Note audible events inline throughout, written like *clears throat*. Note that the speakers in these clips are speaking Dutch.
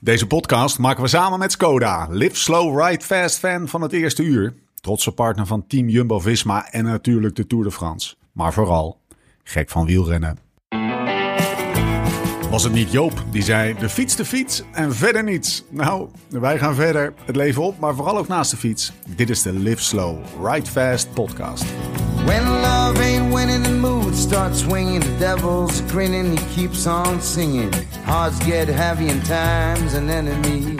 Deze podcast maken we samen met Skoda. Live slow, ride fast fan van het eerste uur. Trotse partner van Team Jumbo-Visma en natuurlijk de Tour de France. Maar vooral gek van wielrennen. Was het niet Joop die zei de fiets de fiets en verder niets? Nou, wij gaan verder het leven op, maar vooral ook naast de fiets. Dit is de Live Slow, Ride Fast podcast. When love ain't winning, the mood starts swinging. The devil's grinning, he keeps on singing. Hearts get heavy and time's an enemy.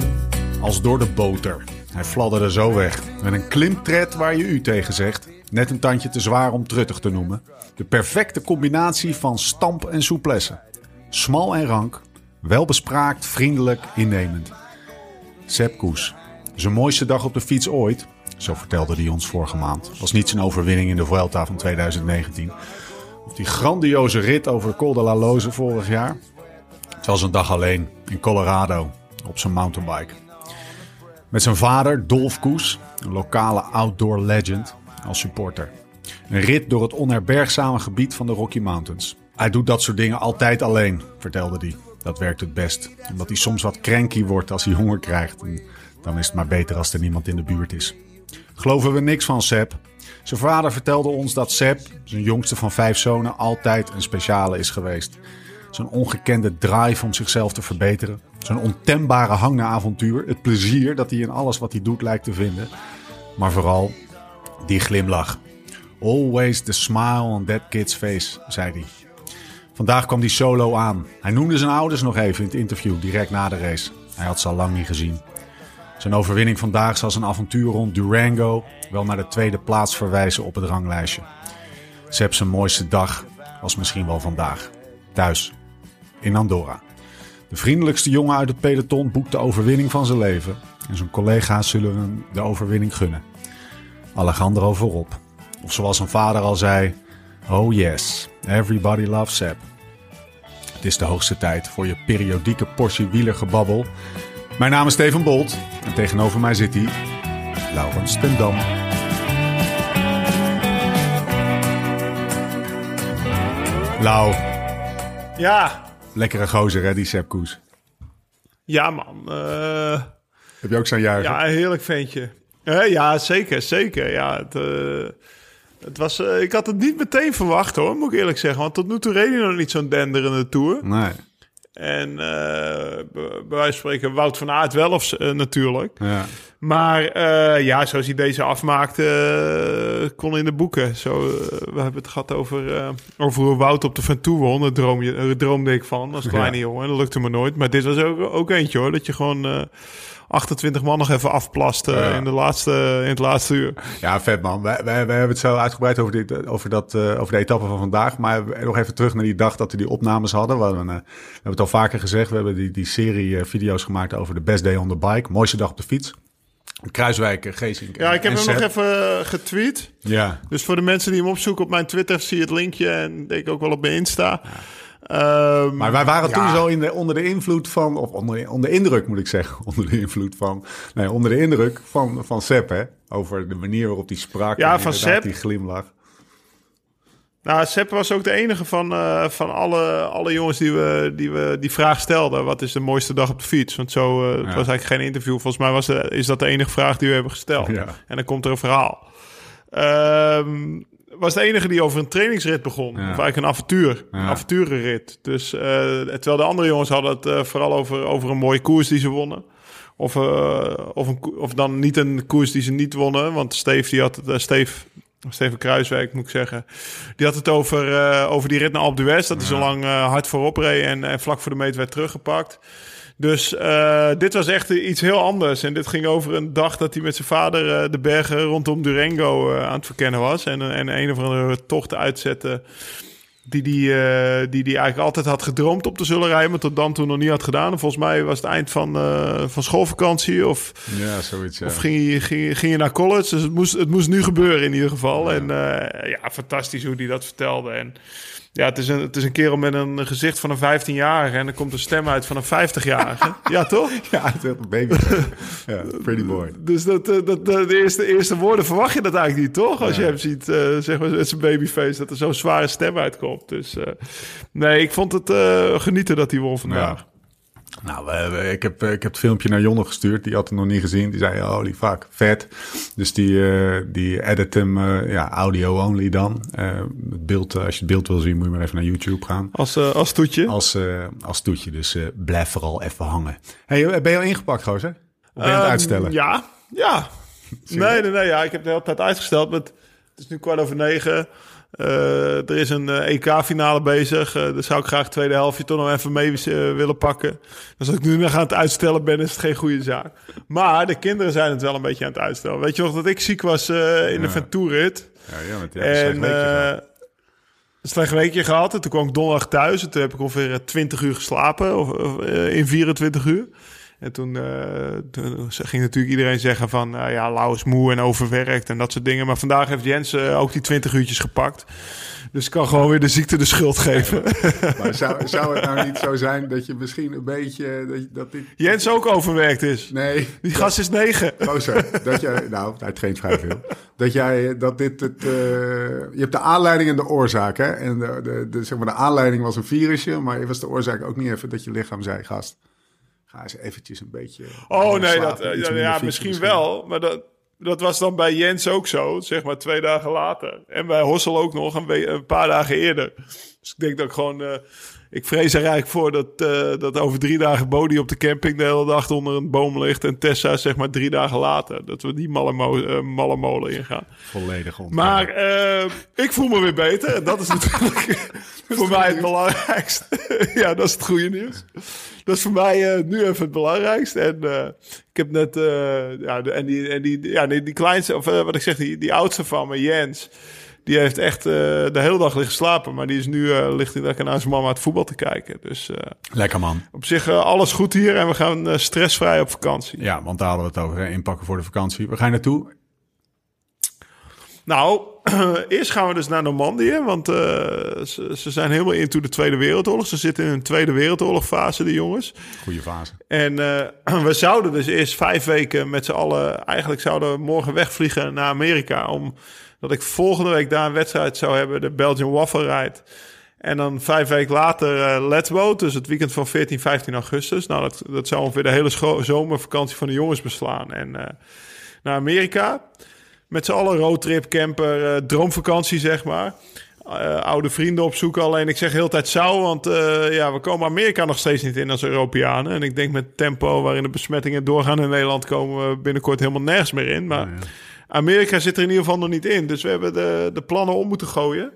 Als door de boter. Hij fladderde zo weg. Met een klimtred waar je u tegen zegt. Net een tandje te zwaar om truttig te noemen. De perfecte combinatie van stamp en souplesse. Smal en rank. Welbespraakt, vriendelijk, innemend. Sepp Koes. Zijn mooiste dag op de fiets ooit, zo vertelde hij ons vorige maand, was niet zijn overwinning in de Vuelta van 2019. Of die grandioze rit over Col de la Loze vorig jaar. Het was een dag alleen in Colorado op zijn mountainbike. Met zijn vader Dolf Koes, een lokale outdoor legend, als supporter. Een rit door het onherbergzame gebied van de Rocky Mountains. Hij doet dat soort dingen altijd alleen, vertelde hij. Dat werkt het best. Omdat hij soms wat cranky wordt als hij honger krijgt. En dan is het maar beter als er niemand in de buurt is. Geloven we niks van Seb. Zijn vader vertelde ons dat Seb, zijn jongste van vijf zonen, altijd een speciale is geweest. Zijn ongekende drive om zichzelf te verbeteren. Zijn ontembare hang naar avontuur. Het plezier dat hij in alles wat hij doet lijkt te vinden. Maar vooral die glimlach. Always the smile on that kid's face, zei hij. Vandaag kwam hij solo aan. Hij noemde zijn ouders nog even in het interview direct na de race. Hij had ze al lang niet gezien. Zijn overwinning vandaag zal zijn avontuur rond Durango wel naar de tweede plaats verwijzen op het ranglijstje. Seb zijn mooiste dag was misschien wel vandaag. Thuis. In Andorra. De vriendelijkste jongen uit het peloton boekt de overwinning van zijn leven. En zijn collega's zullen hem de overwinning gunnen. Alejandro voorop. Of zoals zijn vader al zei... Oh yes, everybody loves Seb. Het is de hoogste tijd voor je periodieke portie wielergebabbel. Mijn naam is Steven Bolt en tegenover mij zit hij, Laurens ten Dam. Lau, Ja, lekkere gozer hè, die Seb Koes. ja man. Eh, Heb je ook zo'n juichen? ja, heerlijk ventje. Eh, ja, zeker, zeker. Ja, het, eh, het was, ik had het niet meteen verwacht hoor, moet ik eerlijk zeggen. Want tot nu toe reed hij nog niet zo'n denderende tour. Nee. En bij wijze van spreken Wout van Aert wel of, natuurlijk. Ja. Maar eh, ja, zoals hij deze afmaakte, eh, kon in de boeken. Zo, eh, we hebben het gehad over, over hoe Wout op de Ventoux won. Daar droom je, droomde ik van als kleine Ja. jongen. En dat lukte me nooit. Maar dit was ook, ook eentje hoor. Dat je gewoon eh, 28 man nog even afplast Ja. in, de laatste, in het laatste uur. Ja, vet man. Wij, wij, wij hebben het zo uitgebreid over, dit, over, dat, over de etappe van vandaag. Maar nog even terug naar die dag dat we die opnames hadden. We, hadden, we hebben het al vaker gezegd. We hebben die, die serie video's gemaakt over de best day on the bike. Mooiste dag op de fiets. Kruiswijk, Geesink Ja, ik heb hem nog even eh, getweet. Ja, Dus voor de mensen die hem opzoeken op mijn Twitter, zie je het linkje. En denk ik ook wel op mijn Insta. Ehm, maar wij waren toen zo in de, onder de invloed van... Of onder, onder de indruk moet ik zeggen. *laughs* Onder de invloed van... Nee, onder de indruk van, van Sepp, hè. Over de manier waarop hij sprak. Ja, en van Sepp. Die glimlach. Nou, Sepp was ook de enige van, eh, van alle, alle jongens die, we, die we die vraag stelden. Wat is de mooiste dag op de fiets? Want zo, eh, het was eigenlijk geen interview. Volgens mij was de, is dat de enige vraag die we hebben gesteld. Ja. En dan komt er een verhaal. Ehm, was de enige die over een trainingsrit begon. Of eigenlijk een avontuur. Een avonturenrit. Dus, eh, terwijl de andere jongens hadden het eh, vooral over, over een mooie koers die ze wonnen. Of, eh, of, een, of dan niet een koers die ze niet wonnen. Want Steve, die had eh, Steve, Steven Kruiswijk moet ik zeggen. Die had het over, eh, over die rit naar Alpe d'Huez. Dat hij zo lang eh, hard voorop reed en, en vlak voor de meet werd teruggepakt. Dus eh, dit was echt iets heel anders. En dit ging over een dag dat hij met zijn vader de bergen rondom Durango aan het verkennen was. En, en een of andere tocht uitzette die die, eh, die die eigenlijk altijd had gedroomd op te zullen rijden, maar tot dan toe nog niet had gedaan. En volgens mij was het eind van, eh, van schoolvakantie of, Ja, zoiets. Ja. of ging, je, ging, je- ging je naar college. Dus het moest, het moest nu gebeuren in ieder geval. En eh, ja, fantastisch hoe hij dat vertelde. En ja, het is, een, het is een kerel met een gezicht van een 15-jarige en er komt een stem uit van een 50-jarige. *laughs* ja, toch? Ja, het is een baby. ja, pretty boy. Dus dat, eh, dat, dat- de eerste, eerste woorden verwacht je dat eigenlijk niet, toch? Als je hem ziet, eh, zeg maar, met zijn babyface, dat er zo'n zware stem uitkomt. Dus eh, nee, ik vond het eh, genieten dat hij won vandaag. Nou, ik, heb, ik heb het filmpje naar Jonne gestuurd. Die had het nog niet gezien. Die zei, holy fuck, vet. Dus die, eh, die edit hem, eh, ja, audio only dan. Eh, het beeld, als je het beeld wil zien, moet je maar even naar YouTube gaan. Als, als toetje. Als, als toetje, dus blijf vooral even hangen. Hey, ben je al ingepakt, gozer? Of ben je aan het Ehm, uitstellen? Ja, ja. *laughs* Nee, nee, nee. Ja, ik heb de hele tijd uitgesteld. Maar het is nu kwart over negen. Eh, er is een eh, EK-finale bezig. Eh daar zou ik graag het tweede helftje toch nog even mee willen pakken. Dus als ik nu nog aan het uitstellen ben, is het geen goede zaak. Maar de kinderen zijn het wel een beetje aan het uitstellen. Weet je nog dat ik ziek was in de Ja. Ventourrit? Ja, ja, want en een slecht weekje gehad. En toen kwam ik donderdag thuis. En toen heb ik ongeveer eh, 20 uur geslapen. Of, of, in 24 uur. En toen, eh, toen ging natuurlijk iedereen zeggen van... nou ja, Lau is moe en overwerkt en dat soort dingen. Maar vandaag heeft Jens eh, ook die 20 uurtjes gepakt. Dus ik kan gewoon weer de ziekte de schuld geven. *laughs* Maar zou, zou het nou niet zo zijn dat je misschien een beetje... Dat, dat dit... Jens ook overwerkt is. Nee, Die gast is 9. gozer, dat jij... Nou, hij traint vrij veel. Dat jij, dat dit het... eh, je hebt de aanleiding en de oorzaak, hè? En de, de, de, zeg maar, de aanleiding was een virusje, maar was de oorzaak ook niet even dat je lichaam zei, gast... Ga eens eventjes een beetje... Oh nee, slapen, dat, eh, ja, ja, misschien wel. Maar dat, dat was dan bij Jens ook zo, zeg maar twee dagen later. En bij Hossel ook nog een, een paar dagen eerder. Dus ik denk dat ik gewoon... eh, ik vrees er eigenlijk voor dat, eh, dat over drie dagen Bodie op de camping de hele dag onder een boom ligt. En Tessa zeg maar drie dagen later. Dat we die malle, mo- eh, malle molen ingaan. Volledig om. Maar eh, ik voel me weer beter. En dat is natuurlijk *laughs* voor mij het belangrijkste. *laughs* ja, dat is het goede nieuws. Dat is voor mij nu even het belangrijkste. En eh, ik heb net... eh, ja, de, en die, en die, ja, die, die kleinste... Of wat ik zeg, die, die oudste van me, Jens... Die heeft echt eh, de hele dag liggen slapen. Maar die is nu eh, ligt hij lekker naar zijn mama het voetbal te kijken. Dus eh, Lekker man. op zich alles goed hier. En we gaan stressvrij op vakantie. Ja, want daar hadden we het over, hè, inpakken voor de vakantie. Waar ga je naartoe? Nou, *clears throat* eerst gaan we dus naar Normandië, want ze, ze zijn helemaal into de Tweede Wereldoorlog. Ze zitten in een Tweede Wereldoorlogfase, die jongens. Goeie fase. En *clears throat* we zouden dus eerst vijf weken met z'n allen... Eigenlijk zouden we morgen wegvliegen naar Amerika... omdat ik volgende week daar een wedstrijd zou hebben, de Belgian Waffle Ride. En dan vijf weken later eh Let's dus het weekend van 14, 15 augustus. Nou, dat, dat zou ongeveer de hele zomervakantie van de jongens beslaan. En eh, naar Amerika... Met z'n allen roadtrip, camper, eh, droomvakantie, zeg maar. Oude vrienden opzoeken. Alleen ik zeg heel tijd zou, want ja, we komen Amerika nog steeds niet in als Europeanen. En ik denk met tempo waarin de besmettingen doorgaan in Nederland... komen we binnenkort helemaal nergens meer in. Maar Amerika zit er in ieder geval nog niet in. Dus we hebben de, de plannen om moeten gooien.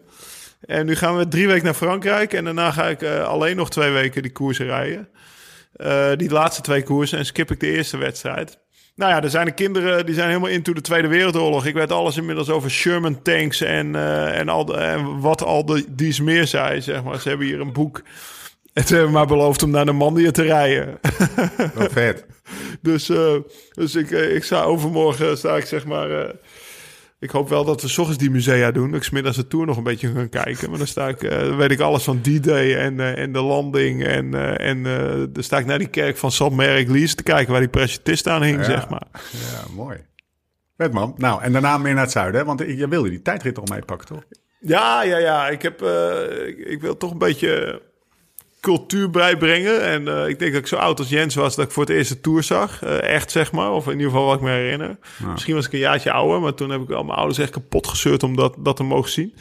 En nu gaan we drie weken naar Frankrijk. En daarna ga ik eh, alleen nog twee weken die koersen rijden. Eh, die laatste twee koersen. En skip ik de eerste wedstrijd. Nou ja, er zijn de kinderen die zijn helemaal into de Tweede Wereldoorlog. Ik weet alles inmiddels over Sherman tanks en, eh, en, al de, en wat al de, dies meer zeg maar. Ze hebben hier een boek. En ze hebben maar beloofd om naar de Mandië te rijden. Wel vet. *laughs* dus eh, dus ik, eh, ik sta overmorgen, sta ik zeg maar... eh, ik hoop wel dat we 's ochtends die musea doen. Dat ik 's middags de tour nog een beetje kan kijken. Maar dan sta ik, eh, dan weet ik alles van D-Day en, eh, en de landing. En, eh, en eh, dan sta ik naar die kerk van St. Mary Lees te kijken waar die presidist aan hing, Ja. zeg maar. Ja, mooi. Vet man. Nou, en daarna meer naar het zuiden, hè? want je wilde die tijdrit al meepakken, toch? Ja, ja, ja. Ik, heb, eh, ik, ik wil toch een beetje cultuur bijbrengen. En eh, ik denk dat ik zo oud als Jens was dat ik voor het eerst de Tour zag. Eh, echt, zeg maar. Of in ieder geval wat ik me herinner. Misschien was ik een jaartje ouder. Maar toen heb ik al mijn ouders echt kapot gezeurd om dat, dat te mogen zien.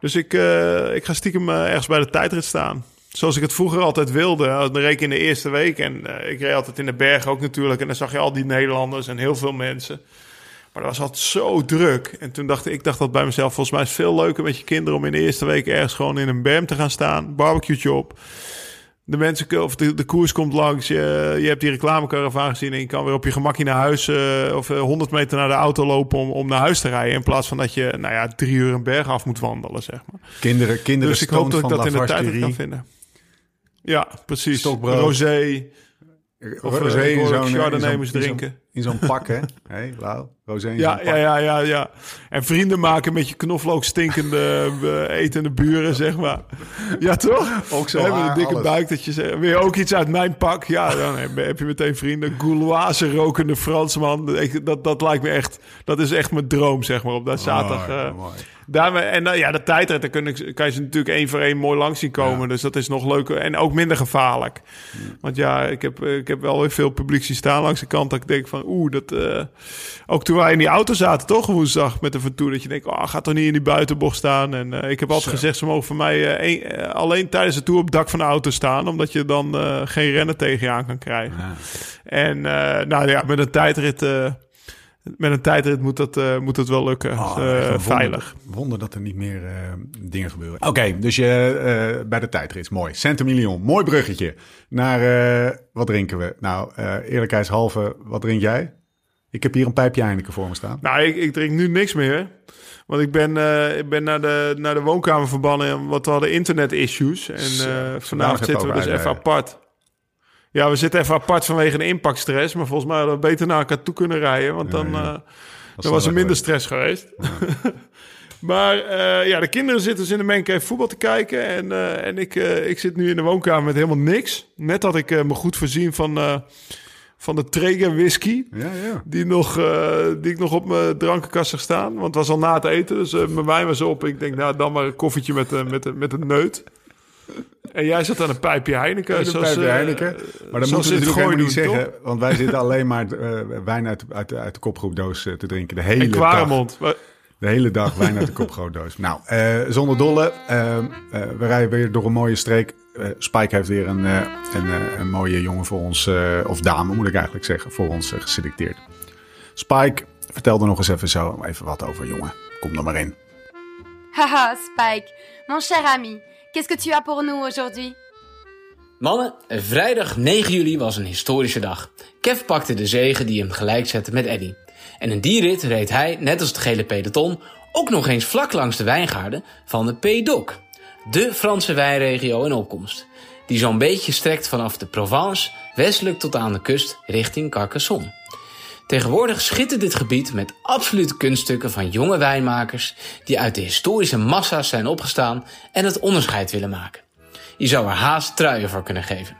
Dus ik, eh, ik ga stiekem ergens bij de tijdrit staan. Zoals ik het vroeger altijd wilde. Dan reed ik in de eerste week. En ik reed altijd in de bergen ook natuurlijk. En dan zag je al die Nederlanders en heel veel mensen. Maar dat was altijd zo druk. En toen dacht ik, ik dacht dat bij mezelf, volgens mij is het veel leuker met je kinderen om in de eerste week ergens gewoon in een berm te gaan staan, barbecue op. De mensen, of de, de koers komt langs, je, je hebt die reclamekaravaan gezien en je kan weer op je gemakje naar huis eh, of eh, 100 meter naar de auto lopen om, om naar huis te rijden. In plaats van dat je, nou ja, drie uur een berg af moet wandelen, zeg maar. Kinderen, kinderen Dus ik hoop dat ik van dat in de tijd kan vinden. Ja, precies. Stokbrood. Rosé. Of Rosé uh, in zo'n- Chardonnay in zo'n- moest zo'n- drinken. in zo'n pak, hè? *laughs* Hé, Lau, Rosé in Ja, ja, ja, ja, ja. En vrienden maken met je knoflook stinkende eh, etende buren, zeg maar. Ja, toch? Ook zo We hebben haar, een dikke alles. buik dat je zegt, weer ook iets uit mijn pak? Ja, dan heb je meteen vrienden. Gouloise rokende Fransman. Ik- Dat, dat lijkt me echt, dat is echt mijn droom, zeg maar, op dat zaterdag. Mooi, eh, mooi. Daar, en dan, ja, de tijdrit, daar kun ik, kan je ze natuurlijk één voor één mooi langs zien komen. Dus dat is nog leuker en ook minder gevaarlijk. Want ja, ik heb, ik heb wel weer veel publiek zien staan langs de kant. Dat ik denk van, oeh, dat... eh, ook toen wij in die auto zaten, toch, woensdag met de Vertoer. Dat je denkt, oh, ga toch niet in die buitenbocht staan. En eh, ik heb altijd Zo. gezegd, ze mogen voor mij eh, eh, alleen tijdens de Tour op het dak van de auto staan. Omdat je dan eh, geen rennen tegen je aan kan krijgen. Ja. En eh, nou ja, met een tijdrit... met een tijdrit moet dat, eh, moet dat wel lukken. Oh, Eh, wonder- veilig. Wonder dat er niet meer eh, dingen gebeuren. Oké, dus je bij de tijdrit. Mooi. Centimillion. Mooi bruggetje. Naar, wat drinken we? Nou, eerlijkheidshalve, wat drink jij? Ik heb hier een pijpje Heineken voor me staan. Nou, ik, ik drink nu niks meer. Want ik ben, ik ben naar, de, naar de woonkamer verbannen. Want we hadden internet-issues. En vandaag even zitten we dus even apart. Ja, we zitten even apart vanwege de impactstress. Maar volgens mij hadden we beter naar elkaar toe kunnen rijden. Want dan, Ja, ja. eh, dan was er minder stress geweest. *laughs* maar eh, ja, de kinderen zitten dus in de mancave voetbal te kijken. En, eh, en ik, ik zit nu in de woonkamer met helemaal niks. Net had ik me goed voorzien van, van de Traeger whisky. Ja, ja. Die, nog, die ik nog op mijn drankenkast zag staan. Want het was al na het eten, dus mijn wijn was op. Ik denk, nou, dan maar een koffietje met, met, met een neut. En jij zat aan een pijpje Heineken. Een zoals, pijpje eh, Heineken. Maar moeten ze we natuurlijk niet doen, zeggen. Want wij zitten alleen maar eh, wijn uit, uit, uit de kopgroepdoos eh, te drinken. De hele En dag. De hele dag wijn uit de kopgrootdoos. Nou, eh, zonder dolle. eh, eh, we rijden weer door een mooie streek. Spike heeft weer een, eh, een, eh, een mooie jongen voor ons, eh, of dame moet ik eigenlijk zeggen, voor ons geselecteerd. Spike, vertel er nog eens even zo even wat over, jongen. Kom er maar in. Haha, Spike, mon cher ami, qu'est-ce que tu as pour nous aujourd'hui Mannen, vrijdag 9 juli was een historische dag. Kev pakte de zegen die hem gelijk zette met Eddy. En in die rit reed hij, net als het gele peloton, ook nog eens vlak langs de wijngaarden van de Pays d'Oc. De Franse wijnregio in opkomst. Die zo'n beetje strekt vanaf de Provence westelijk tot aan de kust richting Carcassonne. Tegenwoordig schittert dit gebied met absolute kunststukken van jonge wijnmakers die uit de historische massa's zijn opgestaan en het onderscheid willen maken. Je zou er haast truien voor kunnen geven.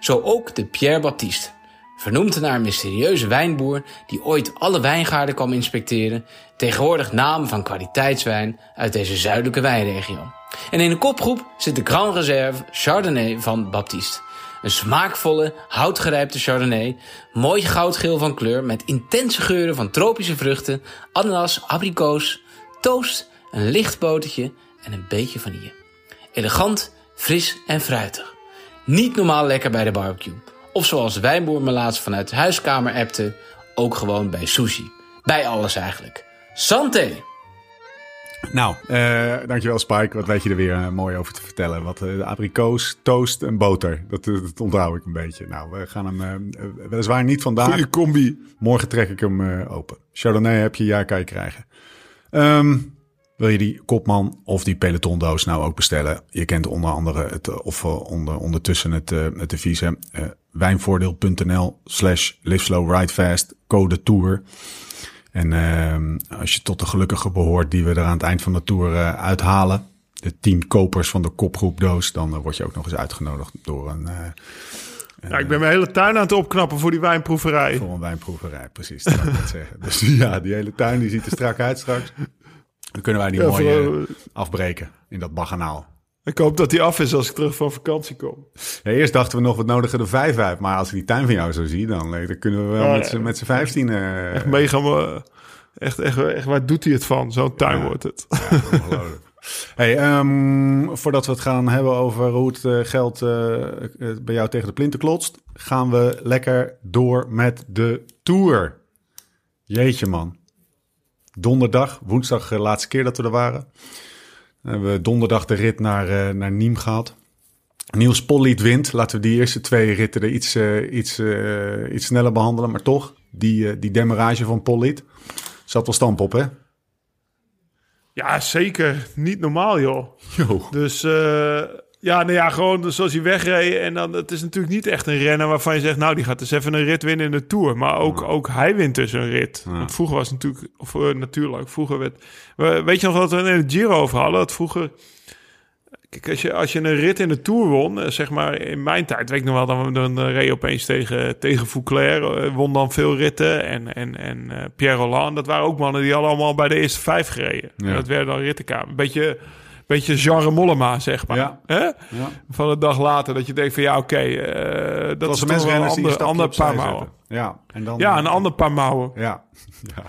Zo ook de Pierre Baptiste. Vernoemd naar een mysterieuze wijnboer die ooit alle wijngaarden kwam inspecteren, tegenwoordig naam van kwaliteitswijn uit deze zuidelijke wijnregio. En in de kopgroep zit de Grand Reserve Chardonnay van Baptiste. Een smaakvolle, houtgerijpte Chardonnay, mooi goudgeel van kleur met intense geuren van tropische vruchten, ananas, abrikoos, toast, een licht botertje en een beetje vanille. Elegant, fris en fruitig. Niet normaal lekker bij de barbecue. Of zoals de wijnboer me laatst vanuit de huiskamer appte, ook gewoon bij sushi. Bij alles eigenlijk. Santé! Nou, eh, dankjewel Spike. Wat weet je er weer eh, mooi over te vertellen. Wat eh, de abrikoos, toast en boter. Dat, dat onthoud ik een beetje. Nou, we gaan hem weliswaar niet vandaag. Goeie combi. Morgen trek ik hem open. Chardonnay heb je, ja, kan je krijgen. Ehm, wil je die kopman of die pelotondoos nou ook bestellen? Je kent onder andere het, of onder, ondertussen het, het eh, wijnvoordeel.nl slash live slow ride fast, code tour. En ehm, als je tot de gelukkigen behoort die we er aan het eind van de tour eh, uithalen, de tien kopers van de kopgroepdoos, dan eh, word je ook nog eens uitgenodigd door een, eh, Ja, ik ben mijn hele tuin aan het opknappen voor die wijnproeverij. voor een wijnproeverij. Precies, dat ik zeggen. Dus *laughs* ja, die hele tuin die ziet er strak uit straks. Dan kunnen wij die Ja, mooi voor- eh, afbreken in dat baganaal. Ik hoop dat die af is als ik terug van vakantie kom. Ja, eerst dachten we nog, wat nodigen er vijf uit. Maar als ik die tuin van jou zo zie, dan, eh, dan kunnen we wel Ja, met z'n- met z'n vijftien... eh, Echt mega... eh, Echt, echt, echt, waar doet hij het van? Zo'n tuin wordt het. Ongelooflijk. *laughs* Hey, ehm, voordat we het gaan hebben over hoe het geld bij jou tegen de plinten klotst, gaan we lekker door met de Tour. Jeetje man. Donderdag, woensdag de laatste keer dat we er waren. Dan hebben we donderdag de rit naar, eh naar Nîmes gehad. Niels Polliet wint. Laten we die eerste twee ritten er iets, eh, iets, eh, iets sneller behandelen. Maar toch, die, die demarrage van Polliet zat wel stamp op, hè? Ja, zeker. Niet normaal, joh. Jo. Dus Ja, nou ja, gewoon zoals hij wegreed. En dan, het is natuurlijk niet echt een renner waarvan je zegt... nou, die gaat dus even een rit winnen in de Tour. Maar ook, ook hij wint dus een rit. Want vroeger was het natuurlijk... Of eh, natuurlijk, vroeger werd... we- Weet je nog wat we in de Giro over hadden? Dat vroeger... Kijk, als je, als je een rit in de Tour won... eh, zeg maar in mijn tijd, weet ik nog wel... dan, dan reed je opeens tegen, tegen Fouclair. eh, won dan veel ritten. En, en, en eh, Pierre Roland. Dat waren ook mannen die hadden allemaal bij de eerste vijf gereden. Ja. En dat werden dan rittenkamer. Een beetje... Beetje Jean Mollema, zeg maar. Ja. Hè? Ja. van een dag later. Dat je denkt van ja, oké, eh, dat Dat is was toch een ander, paar mouwen. Ja, en dan, Ja, een ander paar mouwen. Ja. *laughs* ja.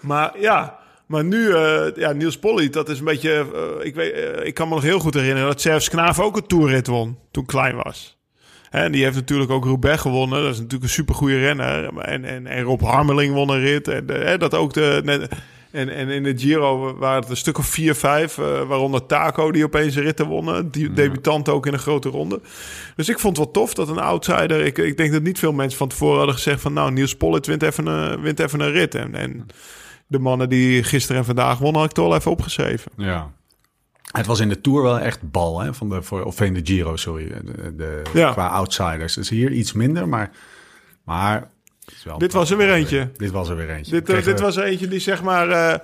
Maar ja, maar nu, eh, ja, Niels Polly, dat is een beetje... eh, ik, weet, ik kan me nog heel goed herinneren dat Servs Knaaf ook een toerrit won toen klein was. En die heeft natuurlijk ook Roubaix gewonnen. Dat is natuurlijk een supergoeie renner. En, en, en Rob Harmeling won een rit. En hè, dat ook de... net- en, en in de Giro waren het een stuk of vier, vijf. eh, waaronder Taco, die opeens een ritten wonnen. Die debutant ook in een grote ronde. Dus ik vond het wel tof dat een outsider... Ik, ik denk dat niet veel mensen van tevoren hadden gezegd van... Nou, Niels Pollitt wint even een, wint even een rit. En, en de mannen die gisteren en vandaag wonnen, had ik toch wel even opgeschreven. Ja. Het was in de Tour wel echt bal, hè? Van de, voor, of in de Giro, sorry. De, de- Ja. Qua outsiders. Dus hier iets minder, maar... maar Dit was er weer eentje. Dit was er weer eentje. Dit, eh, dit was eentje die zeg maar... eh,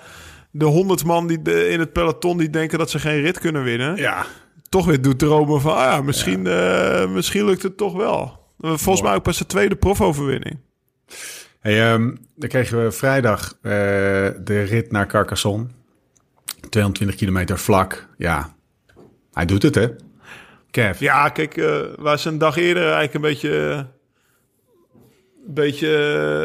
de honderd man die de, in het peloton die denken dat ze geen rit kunnen winnen... Ja, toch weer doet dromen van... Ah ja, misschien, eh, misschien lukt het toch wel. Volgens mij ook pas de tweede profoverwinning. Hey, ehm, dan kregen we vrijdag de rit naar Carcassonne. 220 kilometer vlak. Ja, hij doet het, hè? Kev. Ja, kijk, waar ze een dag eerder eigenlijk een beetje... eh, Een beetje,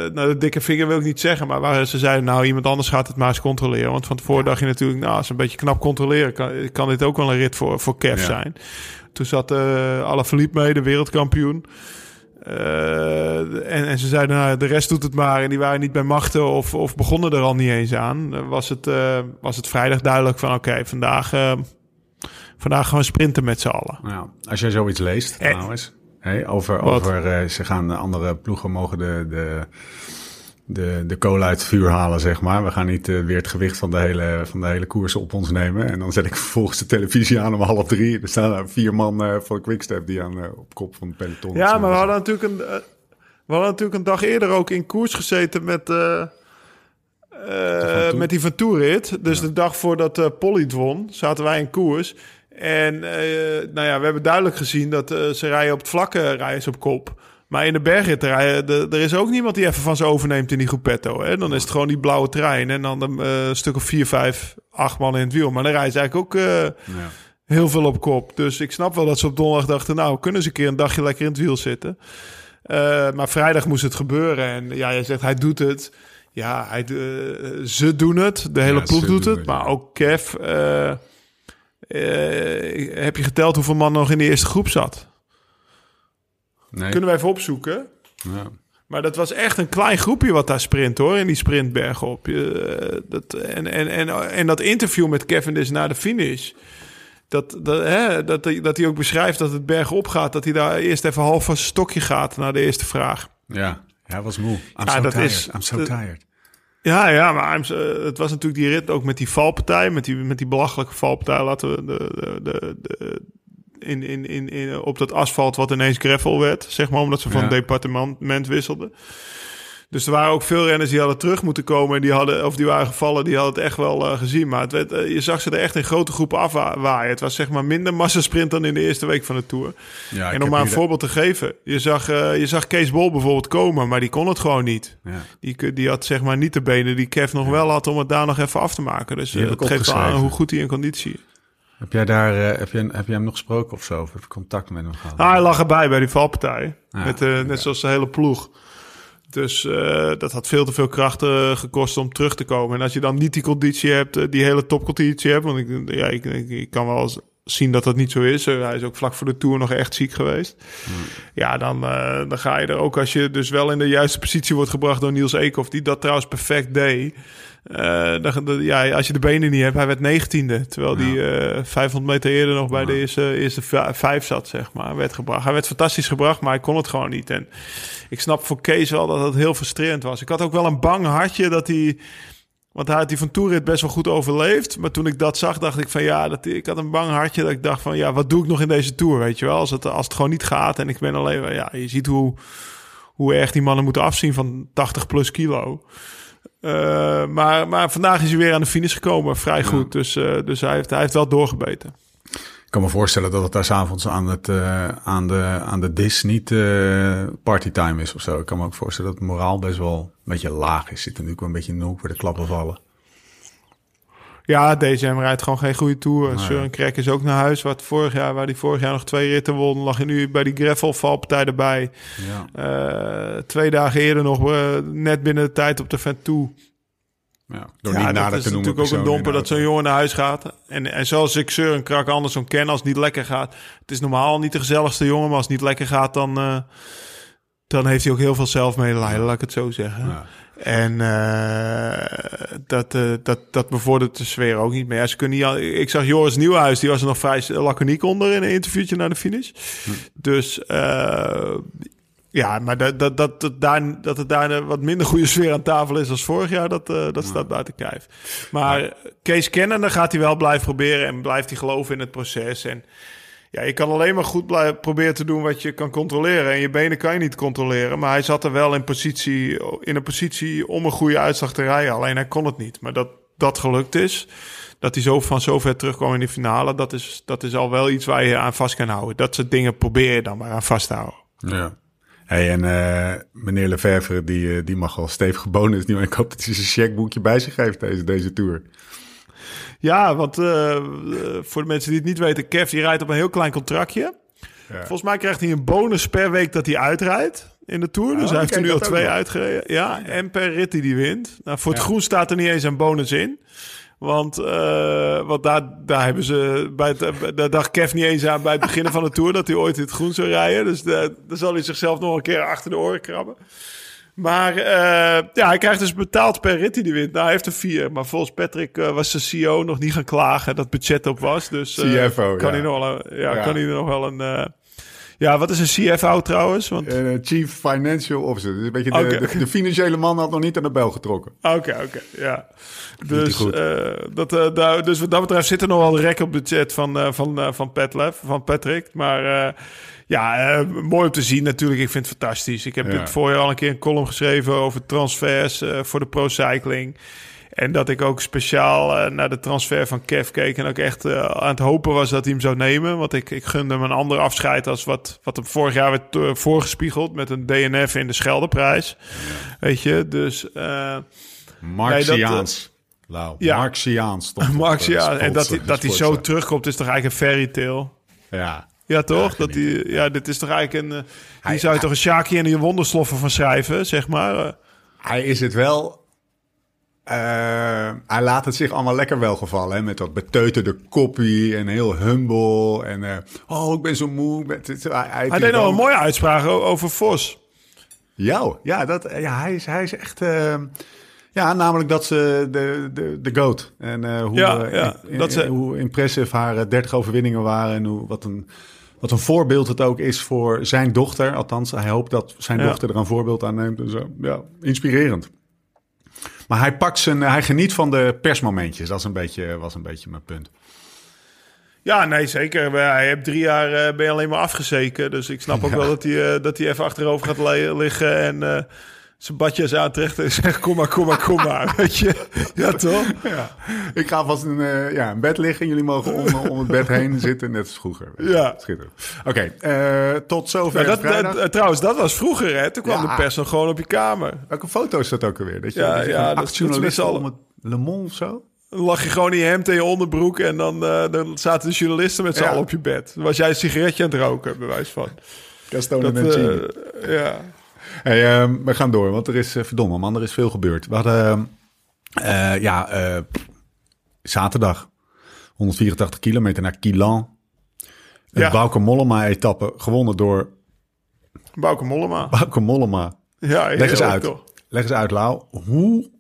eh, nou de dikke vinger wil ik niet zeggen, maar waar ze zeiden, nou iemand anders gaat het maar eens controleren. Want van tevoren dacht je natuurlijk, nou als ze een beetje knap controleren, kan, kan dit ook wel een rit voor, voor Kev Ja. zijn. Toen zat uh, Alaphilippe mee, de wereldkampioen. Eh, en, en ze zeiden, nou, de rest doet het maar. En die waren niet bij machten of, of begonnen er al niet eens aan. Eh, Was het, eh, was het vrijdag duidelijk van, oké, vandaag, eh, vandaag gaan we sprinten met z'n allen. Nou, als jij zoiets leest, Eh. trouwens, over, Wat? over eh, ze gaan de andere ploegen mogen de, de, de, de kolen uit het vuur halen, zeg maar. We gaan niet eh, weer het gewicht van de, hele, van de hele koers op ons nemen. En dan zet ik *laughs* vervolgens de televisie aan om half drie. Er staan daar vier man eh, van Quickstep die aan, op kop van het peloton. Ja, maar we hadden natuurlijk een, we hadden natuurlijk een dag eerder ook in koers gezeten met, met die Van. Dus de dag voordat eh Polly won, zaten wij in koers. En eh, nou ja, we hebben duidelijk gezien dat eh, ze rijden op het vlakke rijden ze op kop. Maar in de bergrit er is ook niemand die even van ze overneemt in die groepetto. Hè? Dan is het gewoon die blauwe trein en dan een eh, stuk of vier, vijf, acht man in het wiel. Maar dan rijden ze eigenlijk ook... eh, Ja. heel veel op kop. Dus ik snap wel dat ze op donderdag dachten... nou, kunnen ze een keer een dagje lekker in het wiel zitten. Eh, maar vrijdag moest het gebeuren. En ja, jij zegt, hij doet het. Ja, hij, eh, ze doen het. De hele Ja, ploeg doet het. het, Maar ook Kev... eh, eh, heb je geteld hoeveel man nog in de eerste groep zat? Nee. Kunnen we even opzoeken. Ja. Maar dat was echt een klein groepje wat daar sprint hoor, in die sprintberg op. Je, dat, en, en, en, en dat interview met Kevin is na de finish. Dat, dat, hè, dat, hij- dat hij ook beschrijft dat het berg opgaat. Dat hij daar eerst even half van zijn stokje gaat naar de eerste vraag. Ja. hij was moe. I'm Ja, so dat tired. is- I'm so tired. Ja, ja, maar so- het was natuurlijk die rit ook met die valpartij. Met die, met die belachelijke valpartij. Laten we de, de, de, de- in, in, in, in, op dat asfalt wat ineens gravel werd. Zeg maar omdat ze van Ja. departement wisselden. Dus er waren ook veel renners die hadden terug moeten komen. En die, hadden, of die waren gevallen, die hadden het echt wel eh, gezien. Maar het werd, eh, je zag ze er echt in grote groepen afwaaien. Het was zeg maar minder massasprint dan in de eerste week van de Tour. Ja, en om maar een voorbeeld te geven. Je zag, eh, je zag Kees Bol bijvoorbeeld komen, maar die kon het gewoon niet. Ja. Die, die had zeg maar niet de benen die Kev nog wel had om het daar nog even af te maken. Dus ik geeft wel aan hoe goed hij in conditie is. Heb jij daar, heb, je, heb jij hem nog gesproken of zo? Of heb je contact met hem gehad? Ah, hij lag erbij bij die valpartij. Ja, met, net zoals de hele ploeg. Dus eh, dat had veel te veel kracht eh, gekost om terug te komen. En als je dan niet die conditie hebt, eh, die hele topconditie hebt. Want ik, ja, ik, ik, ik kan wel eens zien dat dat niet zo is. Eh, hij is ook vlak voor de Tour nog echt ziek geweest. Ja, dan, dan ga je er ook als je dus wel in de juiste positie wordt gebracht door Niels Eekhoff. Die dat trouwens perfect deed. Eh, dan, dan- ja, als je de benen niet hebt, hij werd negentiende. Terwijl hij eh 500 meter eerder nog bij de eerste, eerste vijf zat, zeg maar. Werd gebracht. Hij werd fantastisch gebracht, maar hij kon het gewoon niet. En ik snap voor Kees wel dat het heel frustrerend was. Ik had ook wel een bang hartje dat hij Want hij had die van Toerit best wel goed overleefd. Maar toen ik dat zag, dacht ik van ja, dat, ik had een bang hartje. Dat ik dacht van ja, wat doe ik nog in deze Tour, weet je wel? Als het, als het gewoon niet gaat en ik ben alleen... Ja, je ziet hoe, hoe erg die mannen moeten afzien van 80 plus kilo. Uh, maar, maar vandaag is hij weer aan de finish gekomen, vrij goed. Dus, uh, dus hij, heeft, hij heeft wel doorgebeten. Ik kan me voorstellen dat het daar s'avonds aan, het, uh, aan, de, aan de dis niet partytime is of zo. Ik kan me ook voorstellen dat het moraal best wel een beetje laag is. Zit er natuurlijk wel een beetje hoek waar de klappen vallen. Ja, DSM rijdt gewoon geen goede tour. En Søren Krek is ook naar huis. Wat vorig jaar, waar hij vorig jaar nog twee ritten won, lag hij nu bij die gravel-valpartij erbij. Ja. Uh, twee dagen eerder nog uh, net binnen de tijd op de vent toe. Ja, door ja, niet dat is natuurlijk ook een domper dat zo'n jongen naar huis gaat. En, en zoals ik Søren Krak andersom ken, als het niet lekker gaat. Het is normaal niet de gezelligste jongen, maar als het niet lekker gaat, dan, uh, dan heeft hij ook heel veel zelfmedelijden, laat ik het zo zeggen. Ja. En uh, dat, uh, dat, dat bevordert de sfeer ook niet meer. Ze kunnen niet, ik zag Joris Nieuwhuis, die was er nog vrij laconiek onder in een interviewtje naar de finish. Hm. Dus uh, ja, maar dat, dat, dat, dat, daar, dat het daar een wat minder goede sfeer aan tafel is als vorig jaar, dat, dat staat buiten kijf. Maar. Kees kennen, dan gaat hij wel blijven proberen en blijft hij geloven in het proces. En ja, je kan alleen maar goed blijven proberen te doen wat je kan controleren. En je benen kan je niet controleren. Maar hij zat er wel in, positie, in een positie om een goede uitslag te rijden. Alleen hij kon het niet. Maar dat dat gelukt is, dat hij zo van zover terugkwam in de finale, dat is, dat is al wel iets waar je aan vast kan houden. Dat soort dingen probeer je dan maar aan vast te houden. Ja. Hey, en uh, meneer Lefevre, die, die mag wel stevig bonus nu. Ik hoop dat hij zijn checkboekje bij zich heeft deze, deze tour. Ja, want uh, voor de mensen die het niet weten, Kev die rijdt op een heel klein contractje. Ja. Volgens mij krijgt hij een bonus per week dat hij uitrijdt in de Tour. Dus oh, hij heeft er nu al twee uitgereden. Ja, en per rit die hij wint. Nou, voor het ja. groen staat er niet eens een bonus in. Want, uh, want daar, daar hebben ze bij het, daar dacht Kev niet eens aan bij het beginnen van de Tour dat hij ooit in het groen zou rijden. Dus daar zal hij zichzelf nog een keer achter de oren krabben. Maar uh, ja, hij krijgt dus betaald per rit die hij wint. Nou, hij heeft er vier. Maar volgens Patrick uh, was de CEO nog niet gaan klagen dat budget op was. Dus uh, CFO, kan, ja. Hij nog wel een, ja, ja. kan hij er nog wel een... ja, wat is een CFO trouwens? Want... Chief Financial Officer. Dus een beetje de, okay. de, de, financiële man had nog niet aan de bel getrokken. Oké, oké, okay, ja. Dus, dat, daar, dus wat dat betreft zit er nog wel een rek op budget van, van, van Patlef, van Patrick. Maar ja, uh, mooi om te zien natuurlijk. Ik vind het fantastisch. Ik heb dit voorjaar al een keer een column geschreven over transfers uh, voor de Pro Cycling. En dat ik ook speciaal uh, naar de transfer van Kev keek. En ook echt aan het hopen was dat hij hem zou nemen. Want ik, ik gunde hem een ander afscheid als wat, wat hem vorig jaar werd voorgespiegeld. Met een DNF in de Scheldeprijs. Ja. Weet je, dus... Marxiaans. Nee, dat, ja. Marxiaans. *laughs* Marxiaans. En dat, hij, dat hij zo terugkomt is toch eigenlijk een fairy tale. Ja, ja, toch? Ja, dat die, ja, dit is toch eigenlijk een. Uh, hij, zou je toch een Shaki en een wondersloffen van schrijven, zeg maar. Uh, hij is het wel. Uh, hij laat het zich allemaal lekker welgevallen. Hè? Met dat beteuterde koppie en heel humble. En oh, ik ben zo moe. Met, het, hij hij deed nog een mooie uitspraak over Vos. Jou, ja, dat, ja hij, is, hij is echt. Ja, namelijk dat ze de, de, de GOAT. En uh, hoe, ja, ja, in, dat ze... hoe impressive haar 30 overwinningen waren. En hoe, wat, een, wat een voorbeeld het ook is voor zijn dochter. Althans, hij hoopt dat zijn ja. dochter er een voorbeeld aan neemt. En zo. Ja, inspirerend. Maar hij pakt zijn, hij geniet van de persmomentjes. Dat is een beetje, was een beetje mijn punt. Ja, nee, zeker. Hij heeft drie jaar uh, ben alleen maar afgezeken. Dus ik snap ook ja. wel dat hij, uh, dat hij even achterover gaat liggen en... Uh, zijn badjes aantrekt en zegt: Kom maar, kom maar, kom maar. *laughs* Weet je? Ja, toch? Ja. Ik ga vast in uh, ja, een bed liggen. Jullie mogen om, om het bed heen zitten, net als vroeger. Ja. Schitterend. Oké, okay, uh, tot zover. Ja, dat, uh, trouwens, dat was vroeger, hè? Toen kwam ja. de pers nog gewoon op je kamer. Welke foto is dat ook alweer? Dat je, ja, dat je ja, acht journalisten om het Le Monde of zo? Dan lag je gewoon in je hemd en je onderbroek en dan, uh, dan zaten de journalisten met z'n allen op je bed. Dan was jij een sigaretje aan het roken, bewijs van. Gaston en uh, Ja. Hey, uh, we gaan door, want er is, uh, verdomme man, er is veel gebeurd. We hadden, uh, ja, zaterdag 184 kilometer naar Quilan. Een ja. Bauke Mollema-etappe gewonnen door... Bauke Mollema. Bauke Mollema. Ja, Leg eens uit. Toch. Leg eens uit, Lau. Hoe,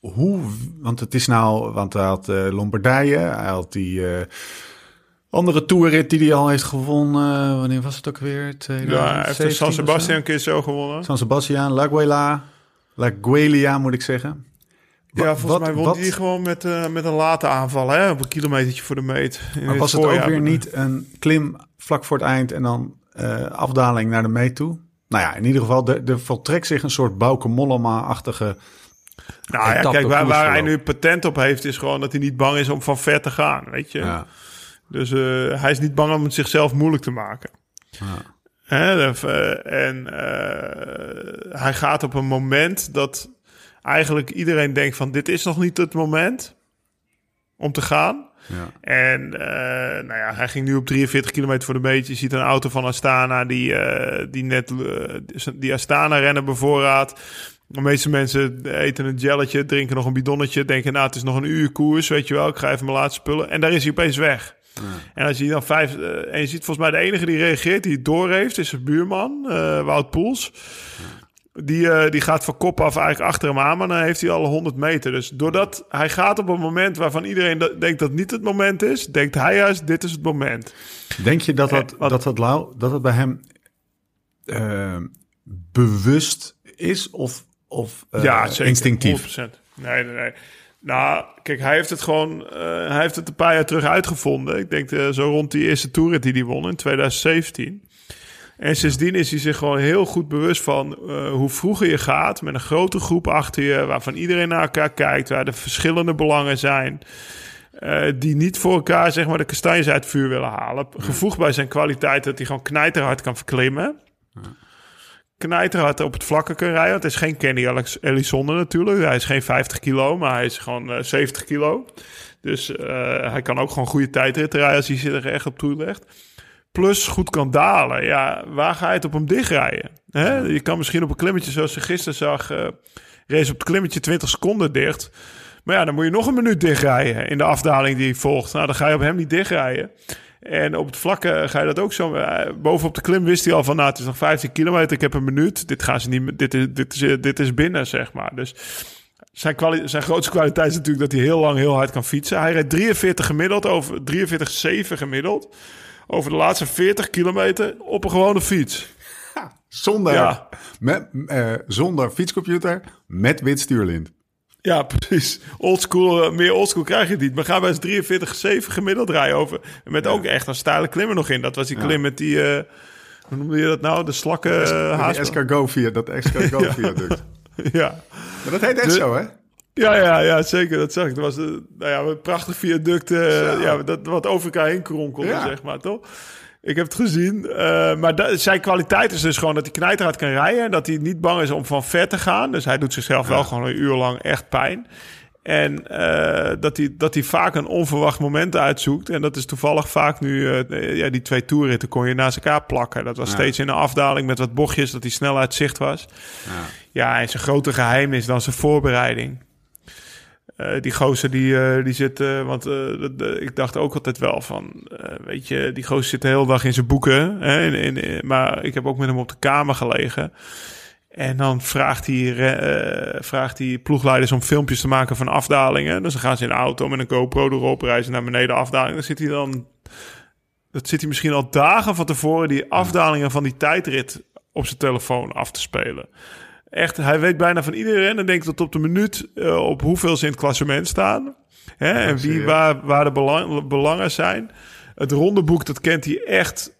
hoe, want het is nou, want hij had Lombardije, hij had die... Andere toerrit die hij al heeft gewonnen. Wanneer was het ook weer? Ja, hij heeft San Sebastian een keer zo gewonnen. San Sebastian, La Guela. La Guelia moet ik zeggen. Ja, Wat- volgens mij won die gewoon met, eh, met een late aanval, hè? Op een kilometertje voor de meet. In Maar was het ook weer niet een klim vlak voor het eind en dan eh, afdaling naar de meet toe? Nou ja, in ieder geval, er, er voltrekt zich een soort Bauke Mollema-achtige... Nou ja, kijk, waar, waar hij nu patent op heeft, is gewoon dat hij niet bang is om van ver te gaan, weet je. Ja. Dus eh, hij is niet bang om het zichzelf moeilijk te maken. Hè, de- eh, en eh, hij gaat op een moment dat eigenlijk iedereen denkt van dit is nog niet het moment om te gaan. Ja. En nou ja, hij ging nu op 43 kilometer voor de meet. Je ziet een auto van Astana die, die net die Astana-rennen bevoorraadt. De meeste mensen eten een jelletje, drinken nog een bidonnetje, denken nou het is nog een uur koers, weet je wel. Ik ga even mijn laatste spullen. En daar is hij opeens weg. En als je dan vijf, eh, en je ziet volgens mij de enige die reageert, die het door heeft, is zijn buurman, eh, Wout Poels. Die, eh, die gaat van kop af eigenlijk achter hem aan, maar dan heeft hij al 100 meter. Dus doordat hij gaat op een moment waarvan iedereen dat- denkt dat niet het moment is, denkt hij juist, dit is het moment. Denk je dat dat, wat- dat, dat, Lau, dat het bij hem bewust is of, of ja, zeker. instinctief? 100%. Nee, nee, nee. Nou, kijk, hij heeft het gewoon, eh, hij heeft het een paar jaar terug uitgevonden. Ik denk eh, zo rond die eerste toer die hij won in 2017. En sindsdien is hij zich gewoon heel goed bewust van eh, hoe vroeger je gaat met een grote groep achter je, waarvan iedereen naar elkaar kijkt, waar de verschillende belangen zijn. die niet voor elkaar zeg maar de kastanjes uit het vuur willen halen. Gevoegd bij zijn kwaliteit dat hij gewoon knijterhard kan verklimmen. Knijterhard op het vlakke kan rijden. Het is geen Kenny Alex- Elizondo natuurlijk. Hij is geen 50 kilo, maar hij is gewoon eh, 70 kilo. Dus eh, hij kan ook gewoon goede tijdritten rijden als hij zich er echt op toelegt. Plus goed kan dalen. Ja, waar ga je het op hem dichtrijden? Hè? Je kan misschien op een klimmetje zoals je gisteren zag... eh race op het klimmetje 20 seconden dicht. Maar ja, dan moet je nog een minuut dichtrijden in de afdaling die volgt. Nou, dan ga je op hem niet dichtrijden. En op het vlakke ga je dat ook zo. eh, Bovenop de klim wist hij al van, nou, het is nog 15 kilometer, ik heb een minuut. Dit gaan ze niet, dit is, dit is, dit is binnen, zeg maar. Dus zijn, kwali- zijn grootste kwaliteit is natuurlijk dat hij heel lang heel hard kan fietsen. Hij rijdt 43 gemiddeld, over 43,7 gemiddeld. Over de laatste 40 kilometer op een gewone fiets. Zonder, Ja. met, eh, zonder fietscomputer met wit stuurlint. Ja, precies. Oldschool, eh, meer oldschool krijg je niet. Maar gaan wij eens 43,7 gemiddeld rijden over. Met ook echt een steile klimmer nog in. Dat was die klim met die, eh, hoe noemde je dat nou? De slakken uh, Die escargot via, dat escargot viaduct. *laughs* Ja. Maar dat heet echt De- zo, hè? Ja, ja, ja, zeker. Dat zag ik. Dat was eh, nou ja, een prachtig viaduct. eh, ja, dat, wat over elkaar heen kronkelde, Ja. zeg maar, toch? Ik heb het gezien. eh, maar da- zijn kwaliteit is dus gewoon dat hij knijterhard kan rijden. En dat hij niet bang is om van ver te gaan. Dus hij doet zichzelf wel gewoon een uur lang echt pijn. En eh, dat, hij, dat hij vaak een onverwacht moment uitzoekt. En dat is toevallig vaak nu... eh, ja, die twee toerritten kon je naast elkaar plakken. Dat was Ja. steeds in een afdaling met wat bochtjes... dat hij snel uit zicht was. Ja, en zijn grote geheim is dan zijn voorbereiding. Eh, die gozer die, eh, die zit, eh, want ik dacht ook altijd wel van, weet je, die gozer zit de hele dag in zijn boeken. Hè, in, maar ik heb ook met hem op de kamer gelegen. En dan vraagt hij, vraagt hij ploegleiders om filmpjes te maken van afdalingen. Dus dan gaan ze in de auto met een GoPro erop, reizen naar beneden afdaling. Dan zit hij dan, dat zit hij misschien al dagen van tevoren, die afdalingen van die tijdrit op zijn telefoon af te spelen. Echt, hij weet bijna van iedereen en denkt tot op de minuut eh, op hoeveel ze in het klassement staan. Hè, en wie, serieus? waar, waar de belang, belangen zijn. Het rondeboek, dat kent hij echt.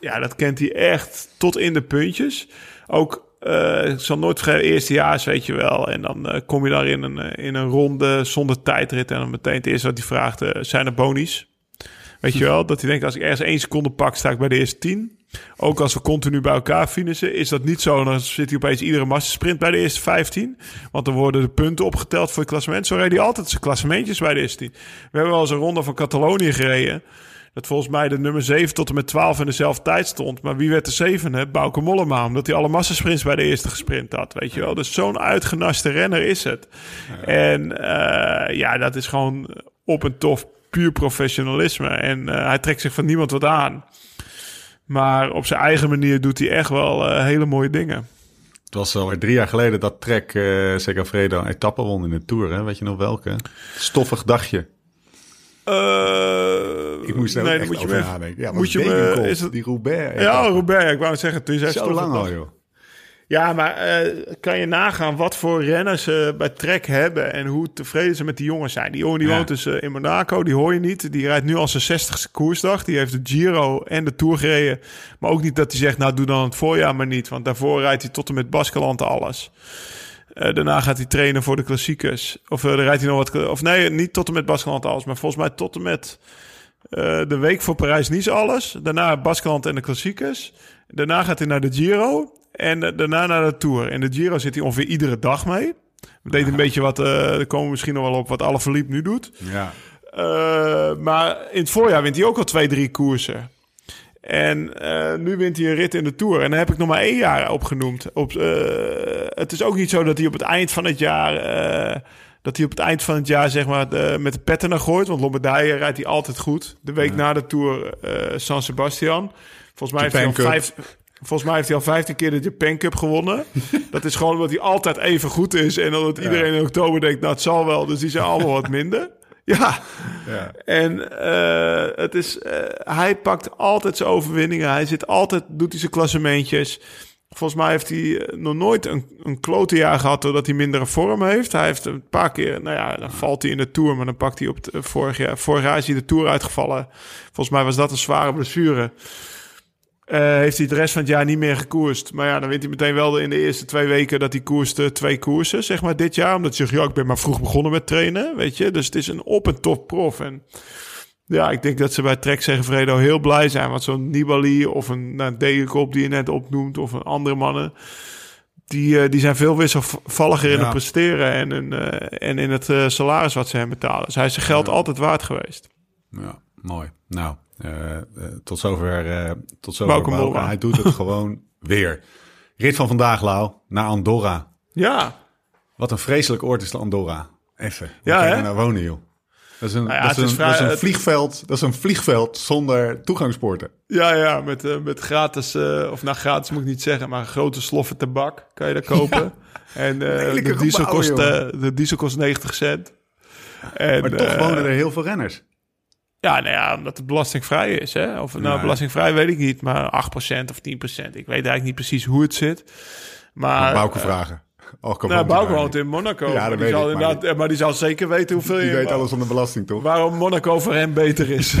Ja, dat kent hij echt tot in de puntjes. Ook, eh, ik zal nooit vergeten, eerstejaars, weet je wel. En dan eh, kom je daar in een, in een ronde zonder tijdrit. En dan meteen het eerste wat hij vraagt, zijn er bonies? Weet je *laughs* wel, dat hij denkt, als ik ergens één seconde pak, sta ik bij de eerste tien. Ook als we continu bij elkaar finishen, is dat niet zo. Dan zit hij opeens iedere massasprint bij de eerste 15. Want dan worden de punten opgeteld voor het klassement. Zo reed hij altijd zijn klassementjes bij de eerste 10. We hebben wel eens een ronde van Catalonië gereden. Dat volgens mij de nummer 7 tot en met 12 in dezelfde tijd stond. Maar wie werd de zevende? Bauke Mollema. Omdat hij alle massasprints bij de eerste gesprint had. Weet je wel. Dus zo'n uitgenaste renner is het. En eh, ja, dat is gewoon op en tof puur professionalisme. En eh, hij trekt zich van niemand wat aan. Maar op zijn eigen manier doet hij echt wel eh, hele mooie dingen. Het was alweer drie jaar geleden dat Trek eh Segafredo een etappe won in de Tour. Hè? Weet je nog welke? Stoffig dagje. Eh, Ik moest er nee, echt moet over nadenken. Ja, moet je me, Degenkop, is het, die Roubaix. ja, Robert, ik wou zeggen, toen je zei Zo lang al, joh. Ja, maar eh, kan je nagaan wat voor renners ze bij Trek hebben en hoe tevreden ze met die jongens zijn? Die jongen die Ja. woont dus eh, in Monaco, die hoor je niet. Die rijdt nu al zijn 60ste koersdag. Die heeft de Giro en de Tour gereden. Maar ook niet dat hij zegt, nou doe dan het voorjaar maar niet. Want daarvoor rijdt hij tot en met Baskeland alles. Eh, daarna gaat hij trainen voor de klassiekers. Of eh, dan rijdt hij nog wat... Of nee, niet tot en met Baskeland alles. Maar volgens mij tot en met eh, de week voor Parijs-Nice alles. Daarna Baskeland en de klassiekers. Daarna gaat hij naar de Giro. En eh, daarna naar de Tour. In de Giro zit hij ongeveer iedere dag mee. We deden een beetje wat... eh er komen we misschien nog wel op wat Alaphilippe nu doet. Ja. Eh, maar in het voorjaar wint hij ook al twee, drie koersen. En nu wint hij een rit in de Tour. En daar heb ik nog maar één jaar opgenoemd. Op, eh, het is ook niet zo dat hij op het eind van het jaar... dat hij op het eind van het jaar zeg maar de- met de petten naar gooit. Want Lombardije rijdt hij altijd goed. De week na de Tour San Sebastian. Volgens mij, heeft hij al Japan vijf, volgens mij heeft hij al 15 keer de Japan Cup gewonnen. *laughs* dat is gewoon omdat hij altijd even goed is. En omdat iedereen in oktober denkt, nou het zal wel. Dus die zijn *laughs* allemaal wat minder. Ja, Ja. en eh, het is, eh, hij pakt altijd zijn overwinningen. Hij zit altijd, doet hij zijn klassementjes. Volgens mij heeft hij eh, nog nooit een, een klote jaar gehad doordat hij mindere vorm heeft. Hij heeft een paar keer, nou ja, dan valt hij in de Tour, maar dan pakt hij op het vorig jaar. Vorig jaar is hij de Tour uitgevallen. Volgens mij was dat een zware blessure. Eh, heeft hij de rest van het jaar niet meer gekoerst. Maar ja, dan wint hij meteen wel in de eerste twee weken dat hij koerste twee koersen, zeg maar, dit jaar. Omdat hij zegt, ja, ik ben maar vroeg begonnen met trainen, weet je. Dus het is een op- en top prof. En ja, ik denk dat ze bij Trek Segafredo heel blij zijn. Want zo'n Nibali of een nou, Degenkop die je net opnoemt... of een andere mannen... Die, eh, die zijn veel wisselvalliger in Ja. het presteren... en, in, eh, en in het salaris wat ze hem betalen. Dus hij is zijn geld altijd waard geweest. Ja, mooi. Nou, tot zover. eh tot zover Bauke. Hij doet het gewoon *laughs* weer. Rit van vandaag, Lau, naar Andorra. Ja, Wat een vreselijk oord is de Andorra. Even. Ja, hè? nou wonen, joh? Dat is een, Nou ja, dat is een, vrij- dat is een het- vliegveld. Dat is een vliegveld zonder toegangspoorten. ja, ja met, eh, met gratis... eh, of nou, gratis moet ik niet zeggen... maar grote sloffen tabak kan je daar *laughs* kopen. En eh, de, diesel kost, eh, de diesel kost 90 cent. En, Maar toch eh, wonen er heel veel renners. Ja, nou ja, omdat het belastingvrij is. Hè? Of het nou Ja. belastingvrij weet ik niet, maar 8% of 10%. Ik weet eigenlijk niet precies hoe het zit. Maar, eh, vragen. Oh, kom nou, woont in Monaco. Ja, maar, dat die weet zal ik, maar inderdaad, maar die zal zeker weten hoeveel Die je... weet alles van de belasting, toch? Waarom Monaco voor hem beter is. *laughs*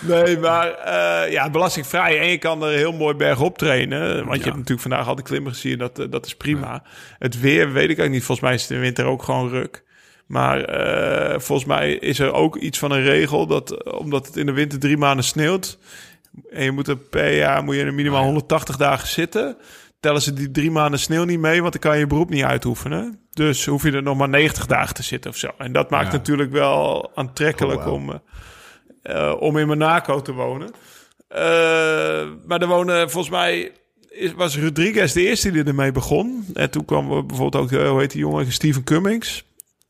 nee, maar eh, ja, belastingvrij. En je kan er heel mooi bergop trainen. Want je hebt natuurlijk vandaag al de klimmen gezien. Dat, eh, dat is prima. Het weer weet ik eigenlijk niet. Volgens mij is het in de winter ook gewoon ruk. Maar eh, volgens mij is er ook iets van een regel dat omdat het in de winter drie maanden sneeuwt en je moet er per jaar moet je er minimaal 180 dagen zitten, tellen ze die drie maanden sneeuw niet mee, want dan kan je je beroep niet uitoefenen. Dus hoef je er nog maar 90 dagen te zitten of zo. En dat maakt Ja. natuurlijk wel aantrekkelijk Oh, om, eh, om in Monaco te wonen. Eh, maar er wonen volgens mij was Rodriguez de eerste die ermee begon. En toen kwam bijvoorbeeld ook, hoe heet die jongen, Steven Cummings.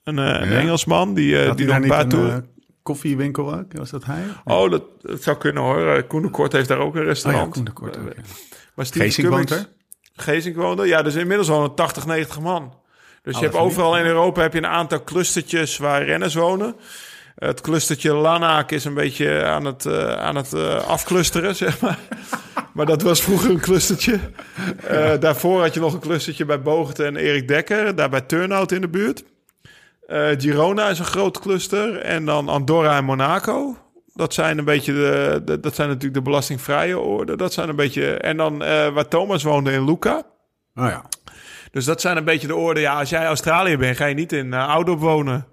Een, eh, een. Engelsman die, eh, die nog een paar een toeren... eh, koffiewinkel ook? Was dat hij? Oh, dat, dat zou kunnen hoor. Koen de Kort heeft daar ook een Oh restaurant. ja, Koen de Kort ook, ja. Maar Steven Geesink woont er? Geesink woont er. Ja, dus inmiddels wonen 80, 90 man. Dus je dat hebt overal in Europa heb je een aantal clustertjes waar renners wonen. Het clustertje Lanaak is een beetje aan het, eh, aan het afclusteren, *laughs* zeg maar. maar dat was vroeger een clustertje. Daarvoor had je nog een clustertje bij Bogert en Erik Dekker. Daar bij Turnhout in de buurt. Eh, Girona is een groot cluster. En dan Andorra en Monaco. Dat zijn een beetje de, de- dat zijn natuurlijk de belastingvrije orde. Dat zijn een beetje. En dan eh, waar Thomas woonde in Luca. Oh ja. Dus dat zijn een beetje de orde. Ja, als jij Australië bent, ga je niet in uh, Oudorp wonen.